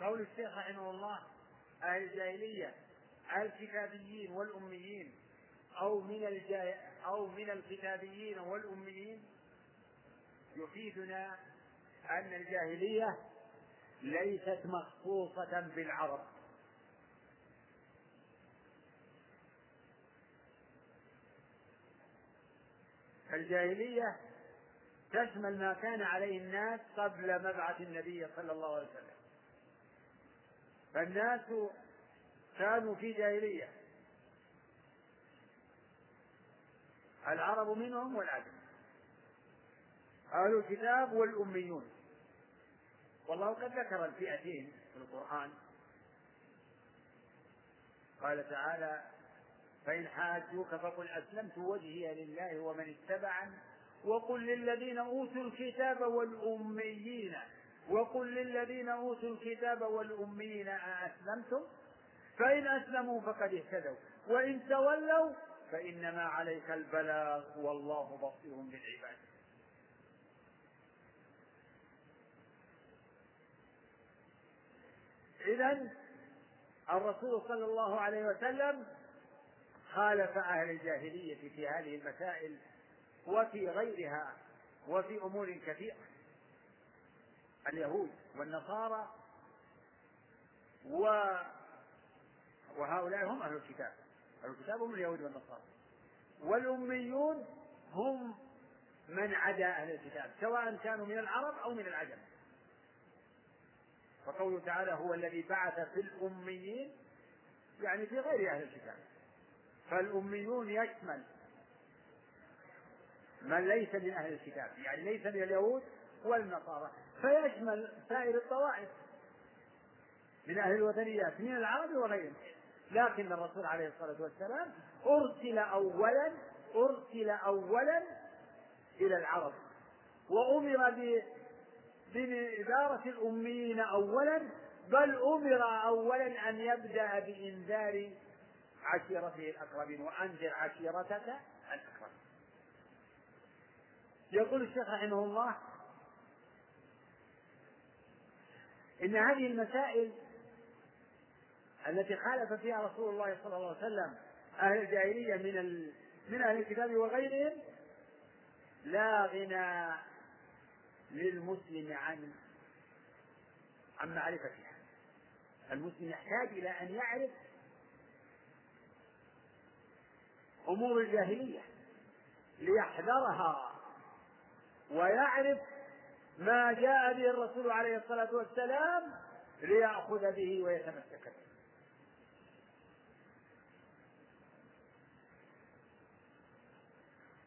قول الشيخ رحمه الله أهل الجاهلية الكتابيين والأميين أو من أو من الكتابيين والأميين يفيدنا أن الجاهلية ليست مخصوصة بالعرب. الجاهلية تشمل ما كان عليه الناس قبل مبعث النبي صلى الله عليه وسلم. فالناس كانوا في جاهلية. العرب منهم والعجم أهل الكتاب والأميون. والله قد ذكر الفئتين في القرآن. قال تعالى فإن حاجوك فقل أسلمت وجهي لله ومن اتبعني وقل للذين أوتوا الكتاب والأميين وقل للذين أوتوا الكتاب والأميين أأسلمتم؟ فإن أسلموا فقد اهتدوا وإن تولوا فإنما عليك البلاغ والله بصير بالعباد. إذا الرسول صلى الله عليه وسلم خالف أهل الجاهلية في هذه المسائل وفي غيرها وفي أمور كثيرة. اليهود والنصارى و وهؤلاء هم أهل الكتاب. أهل الكتاب هم اليهود والنصارى. والأميون هم من عدا أهل الكتاب سواء كانوا من العرب أو من العجم. وقوله تعالى هو الذي بعث في الأميين يعني في غير أهل الكتاب. فالأميون يشمل من ليس من أهل الكتاب يعني ليس من اليهود والنصارى فيشمل سائر الطوائف من أهل الوثنيات من العرب وغيرهم. لكن الرسول عليه الصلاة والسلام أرسل أولا أرسل أولا إلى العرب وأمر بإدارة الأميين أولا بل أمر أولا أن يبدأ بإنذار عشيرته الأقربين وأنذر عشيرتك الأقربين يقول الشيخ رحمه الله إن هذه المسائل التي خالف فيها رسول الله صلى الله عليه وسلم أهل الجاهلية من. من أهل الكتاب وغيرهم لا غنى للمسلم عن عن معرفتها المسلم يحتاج إلى أن يعرف أمور الجاهلية ليحذرها ويعرف ما جاء به الرسول عليه الصلاة والسلام ليأخذ به ويتمسك به.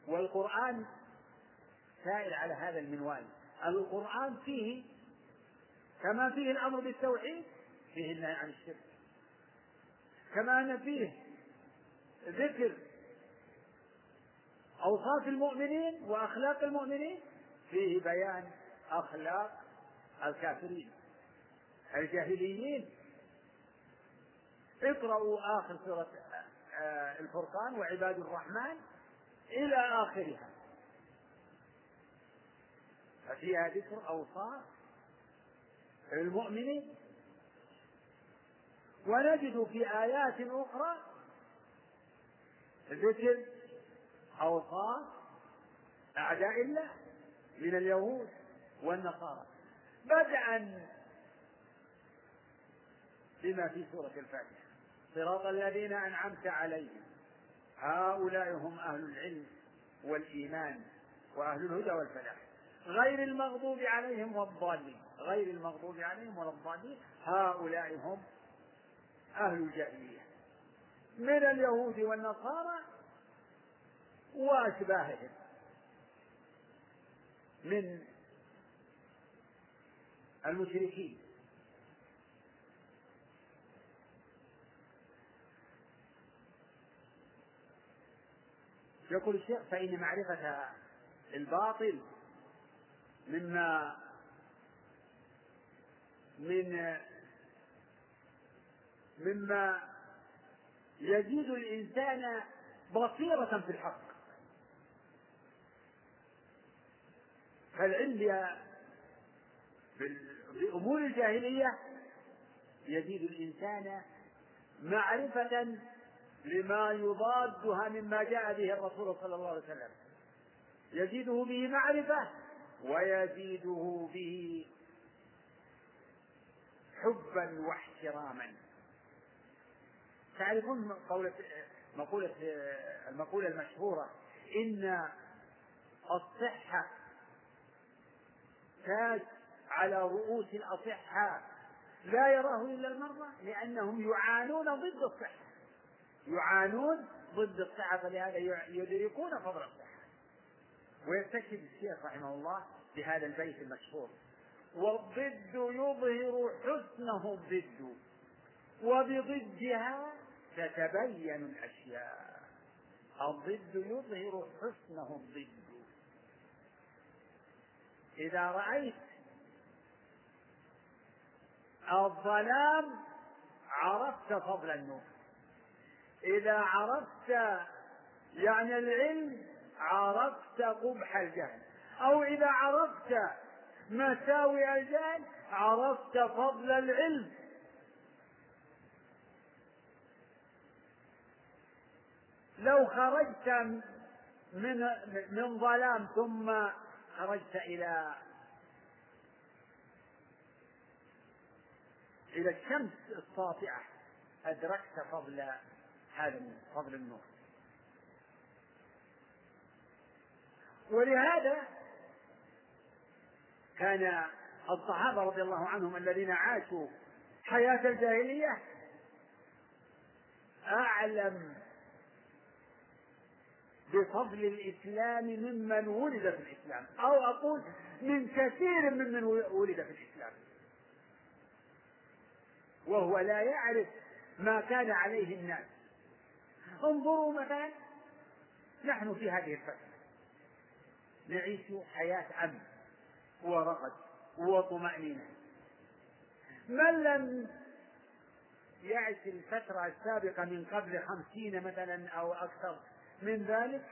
والقرآن سائر على هذا المنوال. القرآن فيه كما فيه الأمر بالتوحيد فيه النهي عن الشرك. كما أن فيه ذكر أوصاف المؤمنين وأخلاق المؤمنين فيه بيان أخلاق الكافرين الجاهليين. اقرأوا آخر سورة آه، الفرقان وعباد الرحمن إلى آخرها. ففيها ذكر أوصاف المؤمنين ونجد في آيات أخرى ذكر أوصاف أعداء الله من اليهود والنصارى. بدءا بما في سورة الفاتحة. صراط الذين أنعمت عليهم. هؤلاء هم أهل العلم والإيمان وأهل الهدى والفلاح. غير المغضوب عليهم والضالين غير المغضوب عليهم ولا الضالين. هؤلاء هم أهل الجاهلية. من اليهود والنصارى وأشباههم. من المشركين. يقول الشيخ فإن معرفة الباطل مما من مما يزيد الإنسان بصيرة في الحق. فالعلم بأمور الجاهلية يزيد الإنسان معرفة لما يضادها مما جاء به الرسول صلى الله عليه وسلم. يزيده به معرفة ويزيده به حبا واحتراما. تعرفون قولة مقولة المقولة المشهورة إن الصحة تاج على رؤوس الأصحاء. لا يراه إلا المرضى لأنهم يعانون ضد الصحة. يعانون ضد الصحة فلهذا يدركون فضل الصحة. ويستشهد الشيخ رحمه الله بهذا البيت المشهور. والضد يظهر حسنه الضد وبضدها تتبين الأشياء. الضد يظهر حسنه الضد. إذا رأيت الظلام عرفت فضل النور. إذا عرفت يعني العلم عرفت قبح الجهل. أو إذا عرفت مساوئ الجهل عرفت فضل العلم. لو خرجت من من ظلام ثم خرجت إلى إلى الشمس الساطعة أدركت فضل هذا فضل النور. ولهذا كان الصحابة رضي الله عنهم الذين عاشوا حياة الجاهلية أعلم بفضل الإسلام ممن ولد في الإسلام أو أقول من كثير ممن ولد في الإسلام. وهو لا يعرف ما كان عليه الناس. انظروا مثلا نحن في هذه الفترة. نعيش حياة أمن ورغد وطمأنينة من لم يعش الفترة السابقة من قبل خمسين مثلا أو أكثر من ذلك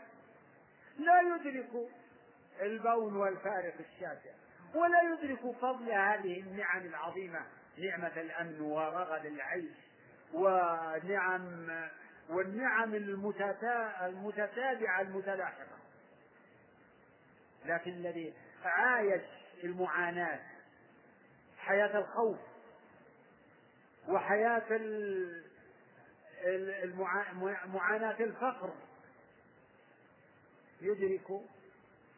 لا يدرك البون والفارق الشاسع ولا يدرك فضل هذه النعم العظيمة نعمة الأمن ورغد العيش ونعم والنعم المتتابعة المتلاحقة. لكن الذي عايش المعاناة حياة الخوف وحياة معاناة الفقر. يدرك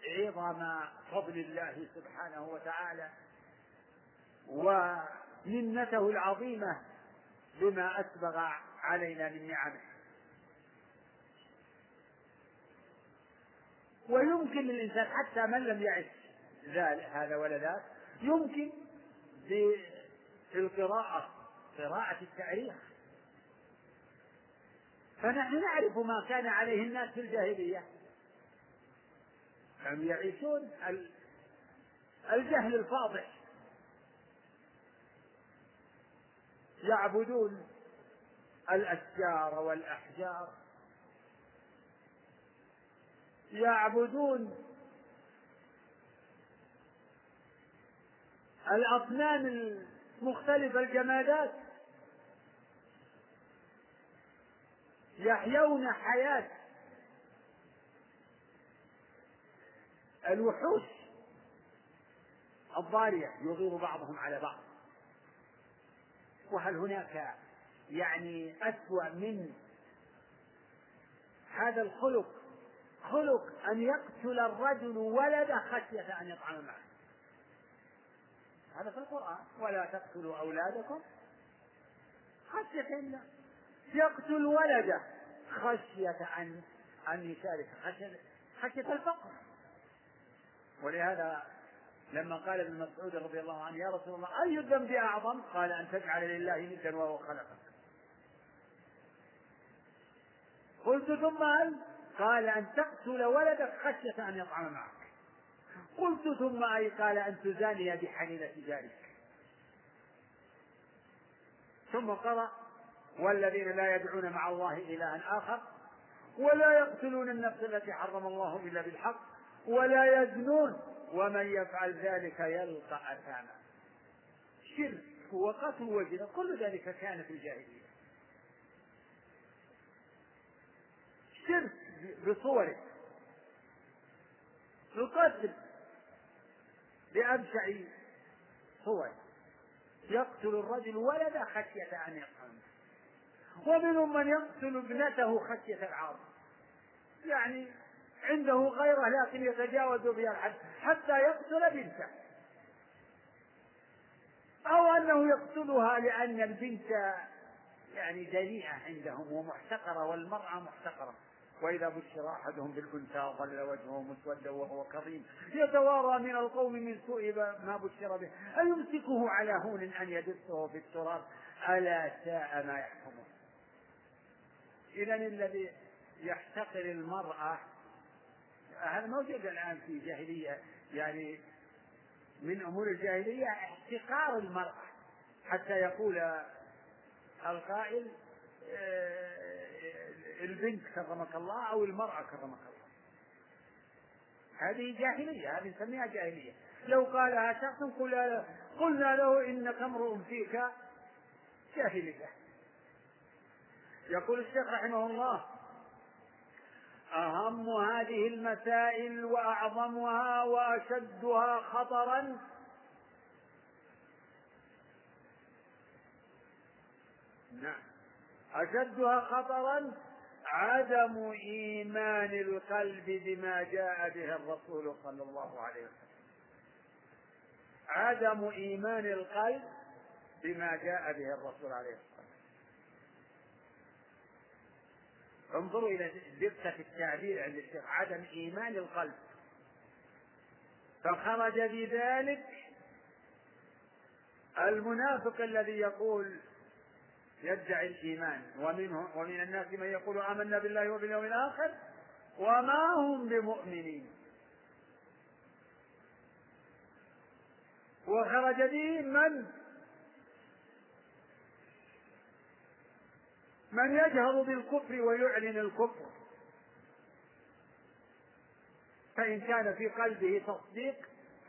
عظم فضل الله سبحانه وتعالى ومنته العظيمة بما أسبغ علينا من نعمه. ويمكن للإنسان حتى من لم يعش هذا ولا ذاك يمكن بالقراءة قراءة التاريخ. فنحن نعرف ما كان عليه الناس في الجاهلية. كانوا يعيشون الجهل الفاضح. يعبدون الأشجار والأحجار. يعبدون الأصنام المختلفة الجمادات. يحيون حياة. الوحوش الضارية يغير بعضهم على بعض. وهل هناك يعني أسوأ من هذا الخلق؟ خلق أن يقتل الرجل ولده خشية أن يطعم معه هذا في القرآن ولا تقتلوا أولادكم خشية الله يقتل ولده خشية أن أن يشارك خشية خشية الفقر ولهذا لما قال ابن مسعود رضي الله عنه يا رسول الله أي الذنب أعظم؟ قال أن تجعل لله ندا وهو خلقك. قلت ثم هل؟ قال أن تقتل ولدك خشية أن يطعم معك. قلت ثم أي قال أن تزاني بحليلة جارك. ثم قرأ والذين لا يدعون مع الله إلها آخر ولا يقتلون النفس التي حرم الله إلا بالحق ولا يزنون ومن يفعل ذلك يلقى أثاما شرك وقتل وجنة كل ذلك كان في الجاهلية شرك بصوره. القتل بأبشع صوره. يقتل الرجل ولده خشية أن يفهم ومنهم من يقتل ابنته خشية العار. يعني عنده غيره لكن يتجاوز بها الحد حتى يقتل بنته. أو أنه يقتلها لأن البنت يعني دنيئة عندهم ومحتقرة والمرأة محتقرة. وإذا بشر أحدهم بالأنثى ظل وجهه مسودا وهو كظيم. يتوارى من القوم من سوء ما بشر به. أيمسكه على هون أن يدسه في التراب؟ ألا ساء ما يحكمون إذا الذي يحتقر المرأة هذا موجود الآن في جاهلية يعني من أمور الجاهلية احتقار المرأة. حتى يقول القائل آه، البنت كرمك الله أو المرأة كرمك الله. هذه جاهلية هذه نسميها جاهلية. لو قالها شخص قلنا له إنك امرؤ فيك جاهلية. يقول الشيخ رحمه الله أهم هذه المسائل وأعظمها وأشدها خطرا؟ نعم. أشدها خطرا؟ عدم إيمان القلب بما جاء به الرسول صلى الله عليه وسلم. عدم إيمان القلب بما جاء به الرسول عليه الصلاة والسلام. انظروا إلى دقة التعبير عند الشيخ عدم إيمان القلب. فخرج بذلك المنافق الذي يقول يدعي الإيمان. ومنه ومن الناس من يقول آمنا بالله وباليوم الآخر وما هم بمؤمنين. وخرج به من؟ من يجهر بالكفر ويعلن الكفر. فإن كان في قلبه تصديق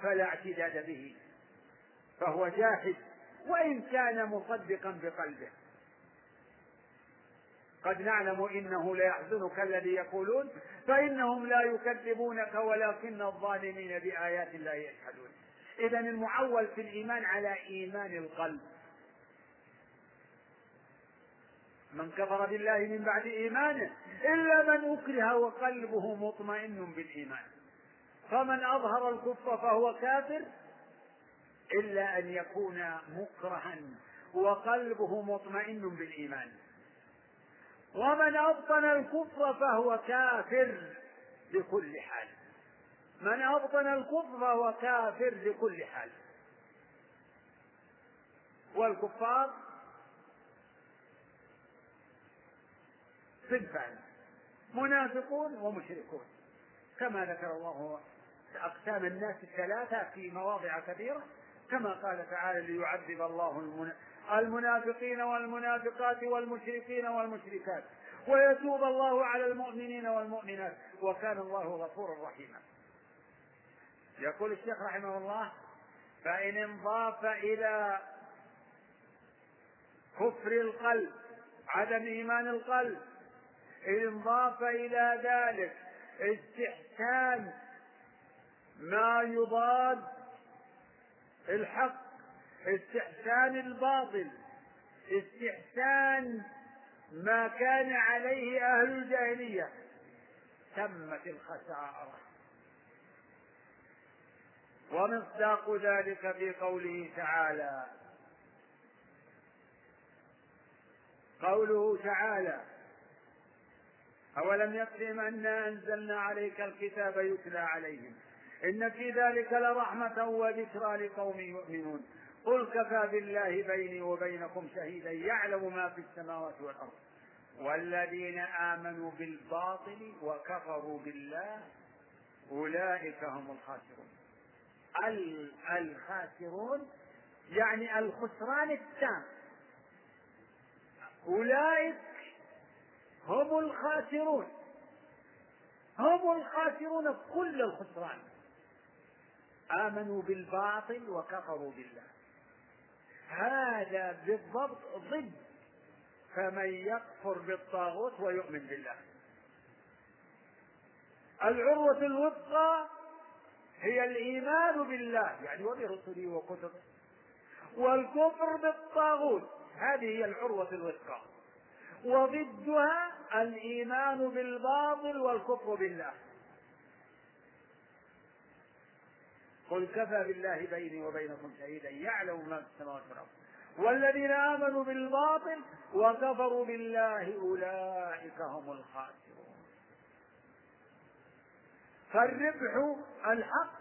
فلا اعتداد به فهو جاحد. وإن كان مصدقا بقلبه. قد نعلم إنه ليحزنك الذي يقولون فإنهم لا يكذبونك ولكن الظالمين بآيات الله يجحدون. إذا المعول في الإيمان على إيمان القلب. من كفر بالله من بعد إيمانه إلا من أكره وقلبه مطمئن بالإيمان. فمن أظهر الكفر فهو كافر إلا أن يكون مكرها وقلبه مطمئن بالإيمان. ومن أبطن الكفر فهو كافر بكل حال. من أبطن الكفر فهو كافر بكل حال. والكفار صنفان منافقون ومشركون. كما ذكر الله أقسام الناس الثلاثة في مواضع كثيرة كما قال تعالى ليعذب الله المنافقين والمنافقات والمشركين والمشركات. ويتوب الله على المؤمنين والمؤمنات. وكان الله غفورا رحيما. يقول الشيخ رحمه الله فإن انضاف إلى كفر القلب عدم إيمان القلب انضاف إلى ذلك استحسان ما يضاد الحق. استحسان الباطل استحسان ما كان عليه أهل الجاهلية. تمت الخسارة. ومصداق ذلك في قوله تعالى. قوله تعالى أولم يكفهم أنا أنزلنا عليك الكتاب يتلى عليهم؟ إن في ذلك لرحمة وذكرى لقوم يؤمنون. قل كفى بالله بيني وبينكم شهيدا يعلم ما في السماوات والأرض. والذين آمنوا بالباطل وكفروا بالله أولئك هم الخاسرون. الخاسرون يعني الخسران التام. أولئك هم الخاسرون. هم الخاسرون كل الخسران. آمنوا بالباطل وكفروا بالله. هذا بالضبط ضد فمن يكفر بالطاغوت ويؤمن بالله. العروة الوثقى هي الإيمان بالله يعني وبرسله وكتبه والكفر بالطاغوت هذه هي العروة الوثقى. وضدها الإيمان بالباطل والكفر بالله. قل كفى بالله بيني وبينكم شهيدا يعلم ما في السماوات والأرض. والذين آمنوا بالباطل وكفروا بالله أولئك هم الخاسرون. فالربح الحق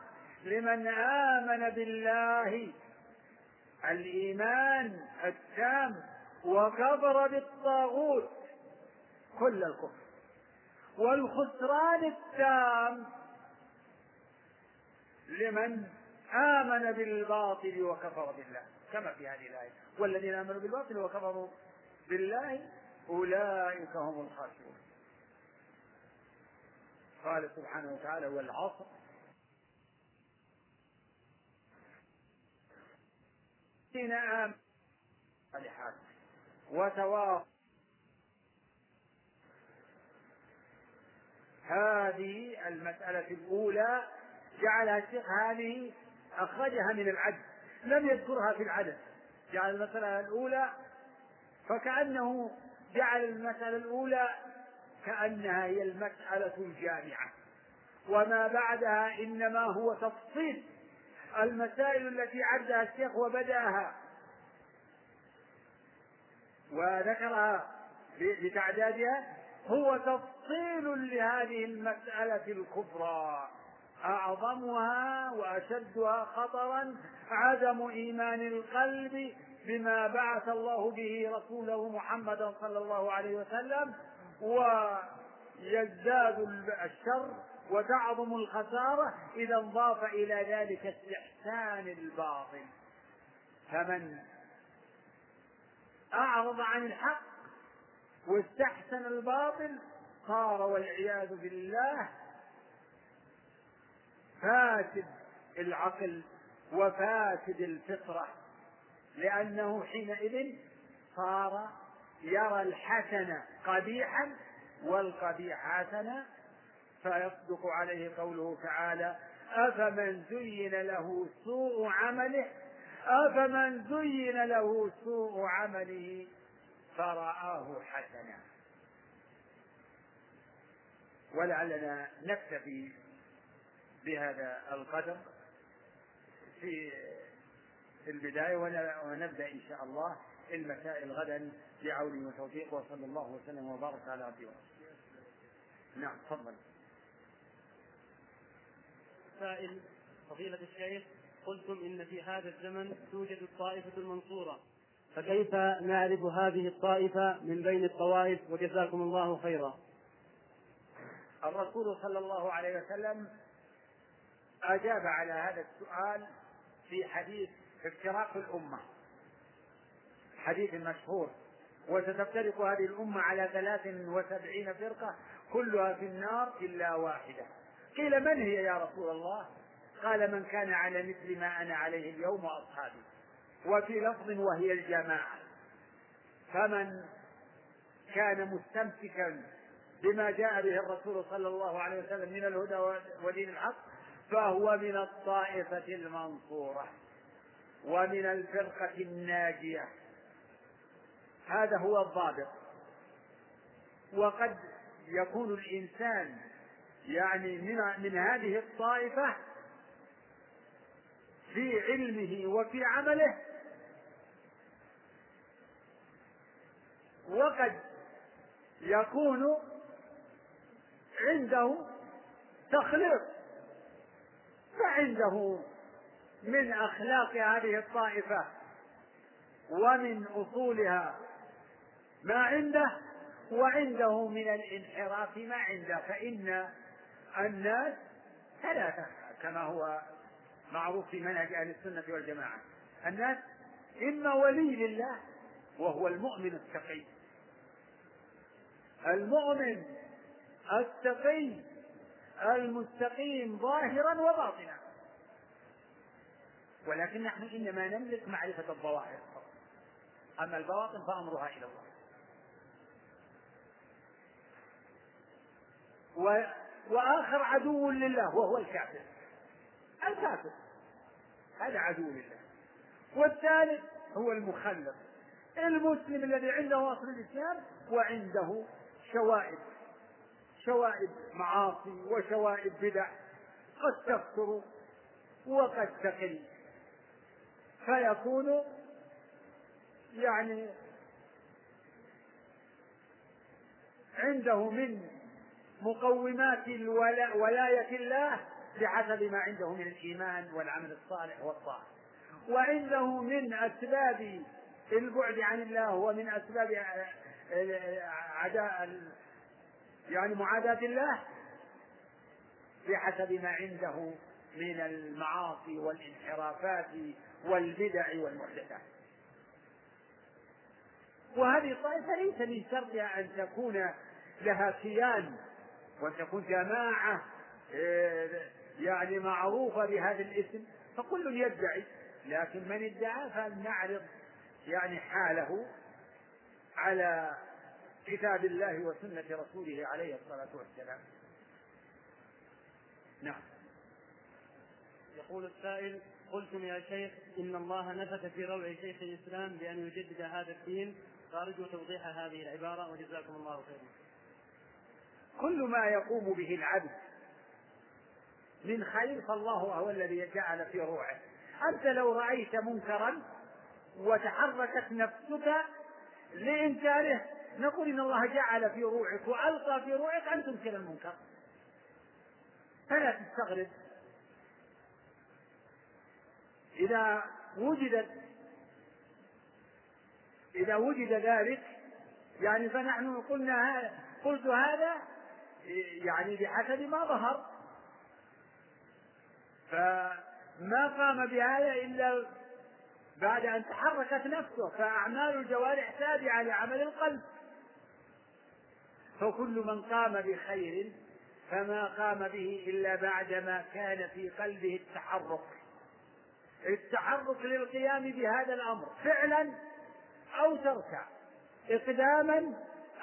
لمن آمن بالله الإيمان التام وكفر بالطاغوت كل الكفر. والخسران التام لمن آمن بالباطل وكفر بالله. كما في هذه الآية. والذين آمنوا بالباطل وكفروا بالله أولئك هم الخاسرون. قال سبحانه وتعالى والعصر الذين آمنوا صالحات وتواصوا هذه المسألة الأولى الشيخ هذه أخرجها من العدد لم يذكرها في العدد جعل المسألة الأولى فكأنه جعل المسألة الأولى كأنها هي المسألة الجامعة. وما بعدها إنما هو تفصيل المسائل التي عدها الشيخ وبدأها. وذكرها بتعدادها هو تفصيل لهذه المسألة الكبرى. أعظمها وأشدها خطرا عدم إيمان القلب بما بعث الله به رسوله محمدا صلى الله عليه وسلم ويزداد الشر وتعظم الخسارة إذا انضاف إلى ذلك استحسان الباطل. فمن أعرض عن الحق واستحسن الباطل صار والعياذ بالله فاسد العقل وفاسد الفطرة لأنه حينئذ صار يرى الحسن قبيحا والقبيح حسنا فيصدق عليه قوله تعالى أفمن زين له سوء عمله أفمن زين له سوء عمله فرآه حسنا. ولعلنا نكتفي بهذا القدر في البداية ونبدأ إن شاء الله المسائل غدا بعونه وتوفيقه وصلى الله وسلم وبارك على عبده ورسوله. نعم تفضل. سائل فضيلة الشيخ قلتم إن في هذا الزمن توجد الطائفة المنصورة فكيف نعرف هذه الطائفة من بين الطوائف وجزاكم الله خيرا الرسول صلى الله عليه وسلم أجاب على هذا السؤال في حديث افتراق الأمة. حديث مشهور. وستفترق هذه الأمة على ثلاث وسبعين فرقة كلها في النار إلا واحدة. قيل من هي يا رسول الله؟ قال من كان على مثل ما أنا عليه اليوم وأصحابي. وفي لفظ وهي الجماعة. فمن كان مستمسكا بما جاء به الرسول صلى الله عليه وسلم من الهدى ودين الحق فهو من الطائفة المنصورة ومن الفرقة الناجية. هذا هو الضابط. وقد يكون الإنسان يعني من من هذه الطائفة في علمه وفي عمله وقد يكون عنده تخليط فعنده من أخلاق هذه الطائفة ومن أصولها ما عنده وعنده من الانحراف ما عنده فإن الناس ثلاثة كما هو معروف في منهج أهل السنة والجماعة. الناس إما ولي لله وهو المؤمن التقي. المؤمن التقي المستقيم ظاهرا وباطنا. ولكن نحن إنما نملك معرفة الظواهر أما البواطن فأمرها إلى الله. و... وآخر عدو لله وهو الكافر. الكافر. هذا عدو لله. والثالث هو المخلف. المسلم الذي عنده أصل الإسلام وعنده شوائب. شوائب معاصي وشوائب بدع قد تكثر وقد تقل. فيكون يعني عنده من مقومات ولاية الله بحسب ما عنده من الإيمان والعمل الصالح والطاعة. وعنده من أسباب البعد عن الله ومن أسباب عداء يعني معاداة الله بحسب ما عنده من المعاصي والانحرافات والبدع والمحدثات. وهذه الطائفة ليس من شرطها أن تكون لها كيان وأن تكون جماعة آه، يعني معروفة بهذا الاسم فكل يدعي لكن من ادعى فلنعرض يعني حاله على كتاب الله وسنة رسوله عليه الصلاة والسلام. نعم. يقول السائل قلتم يا شيخ إن الله نفث في روع شيخ الإسلام بأن يجدد هذا الدين. فأرجو توضيح هذه العبارة وجزاكم الله خيرا. كل ما يقوم به العبد من خير فالله هو الذي جعل في روعه. أنت لو رأيت منكرا وتحركت نفسك لإنكاره نقول إن الله جعل في روعك وألقى في روعك أن تنكر المنكر. فلا تستغرب. إذا وجدت إذا وجد ذلك يعني فنحن قلنا قلت هذا يعني بحسب ما ظهر. فما قام بهذا إلا بعد أن تحركت نفسه. فأعمال الجوارح تابعة لعمل القلب. فكل من قام بخير فما قام به إلا بعدما كان في قلبه التحرك. التحرك للقيام بهذا الأمر فعلا أو تركا إقداما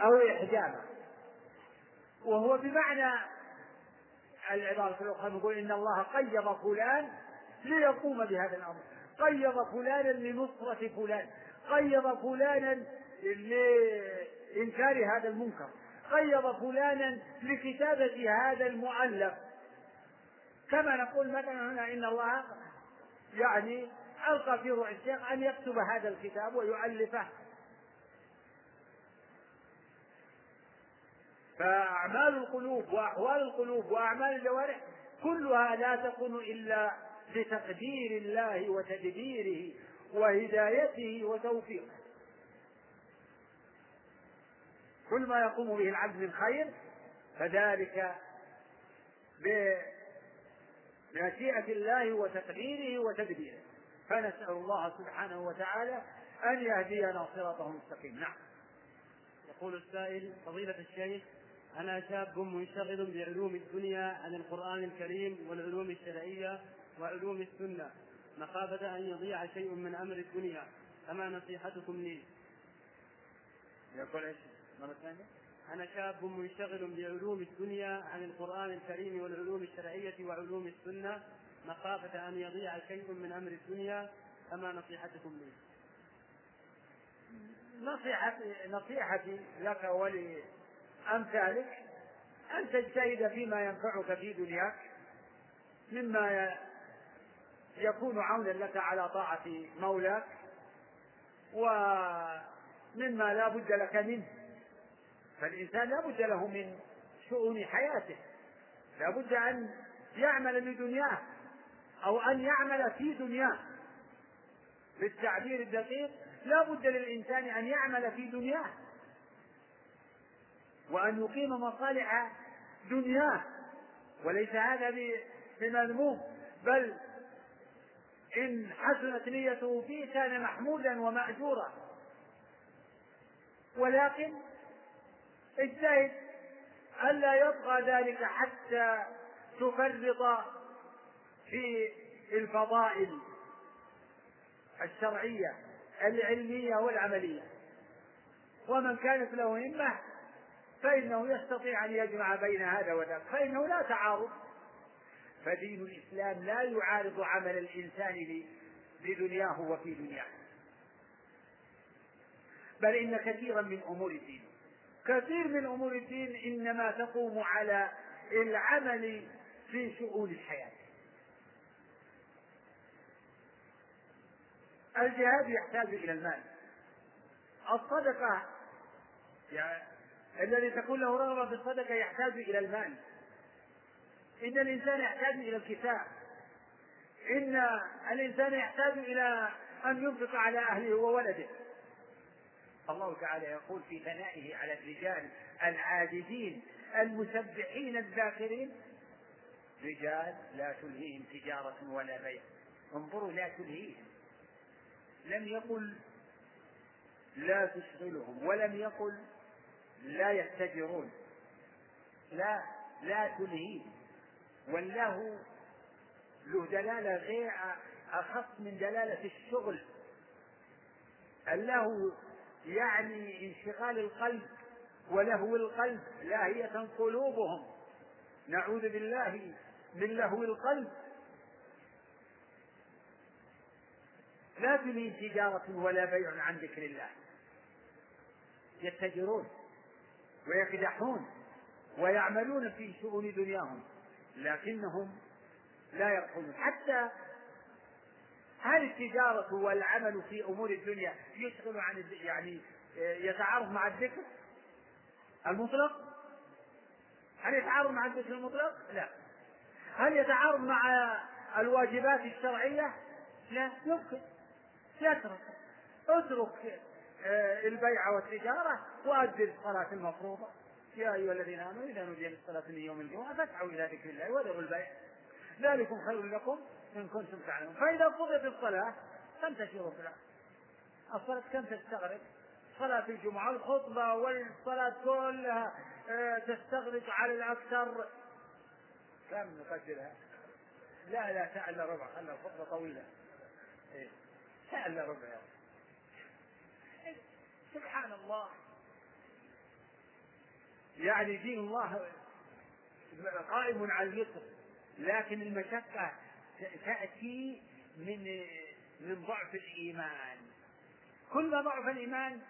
أو إحجاما. وهو بمعنى العبارة الأخرى نقول إن الله قيض فلان ليقوم بهذا الأمر. قيض فلانا لنصرة فلان. قيض فلانا لإنكار هذا المنكر. قيض فلانا لكتابة هذا المؤلف. كما نقول مثلا هنا إن الله يعني ألقى في روح الشيخ أن يكتب هذا الكتاب ويؤلفه. فأعمال القلوب وأحوال القلوب وأعمال الجوارح كلها لا تكون إلا بتقدير الله وتدبيره وهدايته وتوفيقه. كل ما يقوم به العبد من خير فذلك بمشيئة الله وتقديره وتدبيره. فنسأل الله سبحانه وتعالى أن يهدينا صراطه المستقيم. نعم. يقول السائل فضيلة الشيخ أنا شاب منشغل بعلوم الدنيا عن القرآن الكريم والعلوم الشرعية وعلوم السنة. مخافة أن يضيع شيء من أمر الدنيا؟ فما نصيحتكم لي؟ يقول إيش؟ مرة ثانية؟ أنا شاب منشغل بعلوم الدنيا عن القرآن الكريم والعلوم الشرعية وعلوم السنة مخافة أن يضيع شيء من أمر الدنيا فما نصيحتكم لي؟ نصيحتي نصيحتي لك ولأمثالك أن تجتهد فيما ينفعك في دنياك مما يكون عونا لك على طاعة مولاك ومما لا بد لك منه فالإنسان لا بد له من شؤون حياته. لا بد أن يعمل لدنياه أو أن يعمل في دنياه. بالتعبير الدقيق لا بد للإنسان أن يعمل في دنياه. وأن يقيم مصالح دنياه. وليس هذا بمذموم بل إن حسنت نيته فيه كان محمودا ومأجورا. ولكن اجتهد ألا يبقى ذلك حتى تفرط في الفضائل الشرعية العلمية والعملية. ومن كانت له همة فإنه يستطيع أن يجمع بين هذا وذاك فإنه لا تعارض. فدين الإسلام لا يعارض عمل الإنسان بدنياه وفي دنياه. بل إن كثيرا من أمور الدين. كثير من أمور الدين إنما تقوم على العمل في شؤون الحياة. الجهاد يحتاج إلى المال. الصدقة يعني الذي تكون له رغبة في الصدقة يحتاج إلى المال. إن الإنسان يحتاج إلى الكتاب إن الإنسان يحتاج إلى أن ينفق على أهله وولده. الله تعالى يقول في ثنائه على الرجال العابدين المسبحين الذاكرين رجال لا تلهيهم تجارة ولا بيع. انظروا لا تلهيهم. لم يقل لا تشغلهم ولم يقل لا يتجرون. لا لا تلهيهم. والله له دلالة غير أخص من دلالة الشغل. الله يعني انشغال القلب ولهو القلب لاهية قلوبهم. نعوذ بالله من لهو القلب. لا تلين تجارة ولا بيع عن ذكر الله. يتجرون ويكدحون ويعملون في شؤون دنياهم لكنهم لا يقولون حتى هل التجارة والعمل في أمور الدنيا يشغل عن يعني يتعارض مع الذكر المطلق؟ هل يتعارض مع الذكر المطلق؟ لا. هل يتعارض مع الواجبات الشرعية؟ لا يمكن يترك اترك آه، البيع والتجارة وأدي الصلاة المفروضة يا أيها الذين آمنوا إذا نودي للصلاة من يوم الجمعة فاسعوا إلى ذكر الله وذروا البيع ذلكم خير لكم إن كنتم تعلمون. فإذا قضيت الصلاة تنتشروا في الأرض. الصلاة كم تستغرق؟ صلاة الجمعة الخطبة والصلاة كلها آه، تستغرق على الأكثر. كم نقدرها؟ لا لا ساعة إلا ربع. خلنا الخطبة طويلة. إيه ساعة إلا ربع. يا سبحان الله. يعني دين الله قائم على اليسر لكن المشقة تأتي من من ضعف الإيمان. كل ضعف الإيمان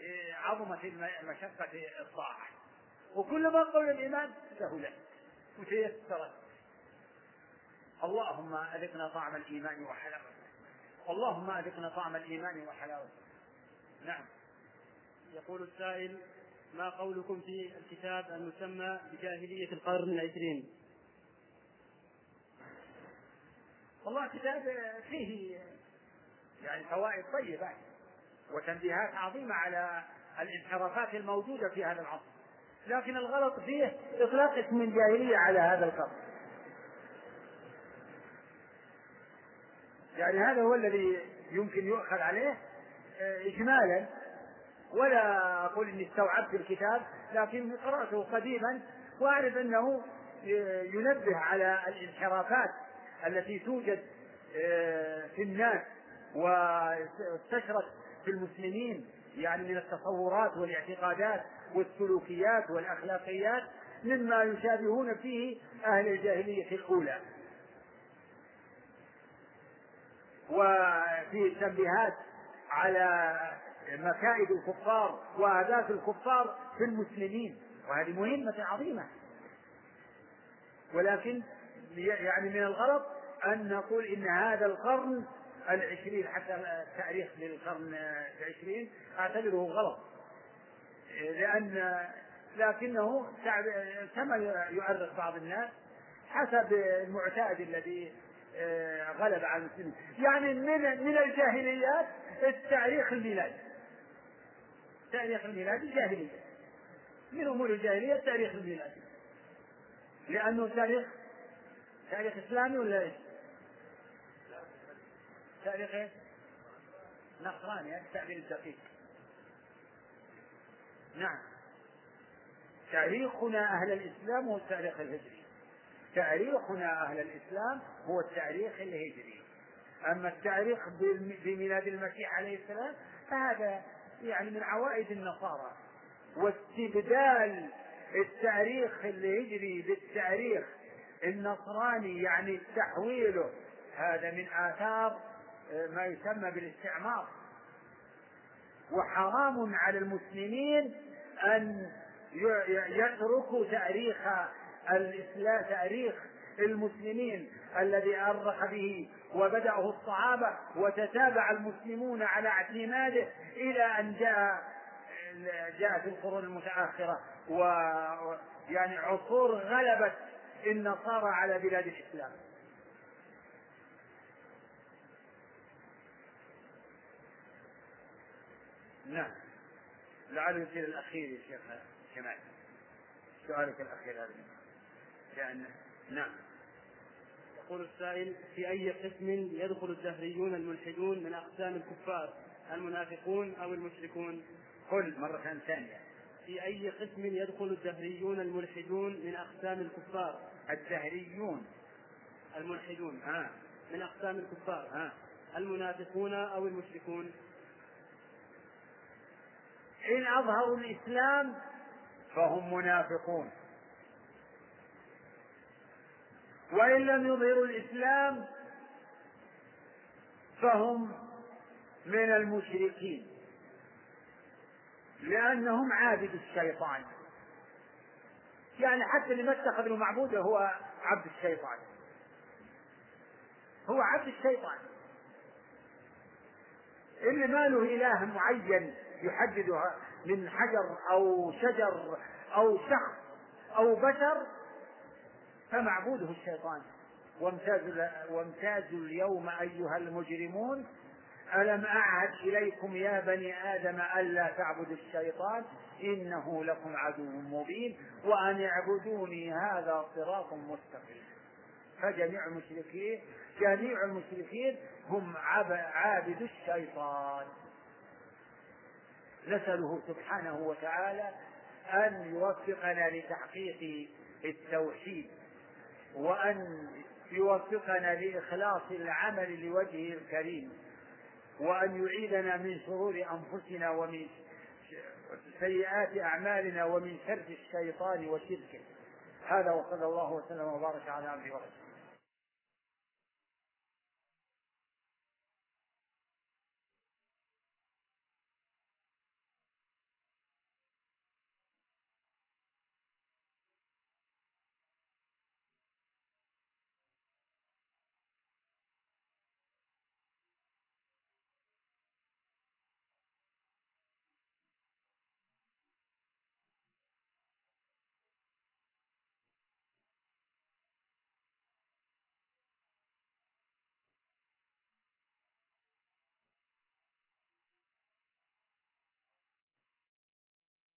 إيه، عظمت مشقة الطاعة. وكلما قوي الإيمان سهلت وتيسرت اللهم أذقنا طعم الإيمان وحلاوته. اللهم أذقنا طعم الإيمان وحلاوته. نعم. يقول السائل ما قولكم في الكتاب المسمى بجاهلية القرن العشرين؟ والله كتاب فيه يعني فوائد طيبة وتنبيهات عظيمة على الانحرافات الموجودة في هذا العصر. لكن الغلط فيه إطلاق اسم الجاهلية على هذا القرن يعني هذا هو الذي يمكن يؤخذ عليه إجمالا. ولا أقول إني استوعبت الكتاب لكن قرأته قديما وأعرف أنه ينبه على الانحرافات التي توجد آه، في الناس واستشرت في المسلمين يعني من التصورات والاعتقادات والسلوكيات والأخلاقيات مما يشابهون فيه أهل الجاهلية الأولى. وفيه تنبيهات على مكائد الكفار وأهداف الكفار في المسلمين وهذه مهمة عظيمة. ولكن يعني من الغلط أن نقول إن هذا القرن العشرين حتى التاريخ للقرن العشرين أعتبره غلط. لأن لكنه كما يؤرخ بعض الناس حسب المعتاد الذي آه، غلب على المسلمين يعني من من الجاهليات التاريخ الميلادي تاريخ الميلادي جاهلية من أمور الجاهلية التاريخ الميلادي لأنه تاريخ تاريخ إسلامي ولا إيش؟ تاريخ إيش؟ نصراني التعبير الدقيق. نعم. تاريخنا أهل الإسلام هو التاريخ الهجري. تاريخنا أهل الإسلام هو التاريخ الهجري. أما التاريخ بميلاد المسيح عليه السلام فهذا يعني من عوائد النصارى. واستبدال التاريخ الهجري بالتاريخ النصراني يعني تحويله. هذا من آثار آه، ما يسمى بالاستعمار. وحرام على المسلمين أن يتركوا تاريخ الإسلام تاريخ المسلمين الذي أرخ به وبدأه الصحابة وتتابع المسلمون على اعتماده إلى أن جاء جاءت القرون المتأخرة. ويعني عصور غلبت النصارى على بلاد الإسلام. نعم. لعل يصير الأخير يا شيخ كمال سؤالك الأخير هذا. لأن نعم. يقول السائل في أي قسم يدخل الدهريون الملحدون من أقسام الكفار المنافقون أو المشركون؟ قل مرة ثانية. في أي قسم يدخل الدهريون الملحدون من أقسام الكفار؟ الدهريون. الملحدون آه. من أقسام الكفار. آه. المنافقون أو المشركون؟ إن أظهروا الإسلام فهم منافقون. وإن لم يظهروا الإسلام فهم من المشركين. لأنهم عابد الشيطان. يعني حتى اللي ما اتخذ معبودا هو عبد الشيطان. هو عبد الشيطان. اللي ما له إله معين يحدده من حجر أو شجر أو شخص أو بشر فمعبوده الشيطان. وامتازوا اليوم أيها المجرمون ألم أعهد إليكم يا بني آدم ألا تعبدوا الشيطان؟ إنه لكم عدو مبين وأن اعبدوني هذا صراط مستقيم. فجميع المشركين جميع المشركين هم عابد الشيطان. نسأله سبحانه وتعالى أن يوفقنا لتحقيق التوحيد وأن يوفقنا لإخلاص العمل لوجهه الكريم. وأن يعيدنا من شرور أنفسنا ومن سيئات أعمالنا ومن شر الشيطان وشركه. هذا وصلى الله وسلم وبارك على عبده ورسوله.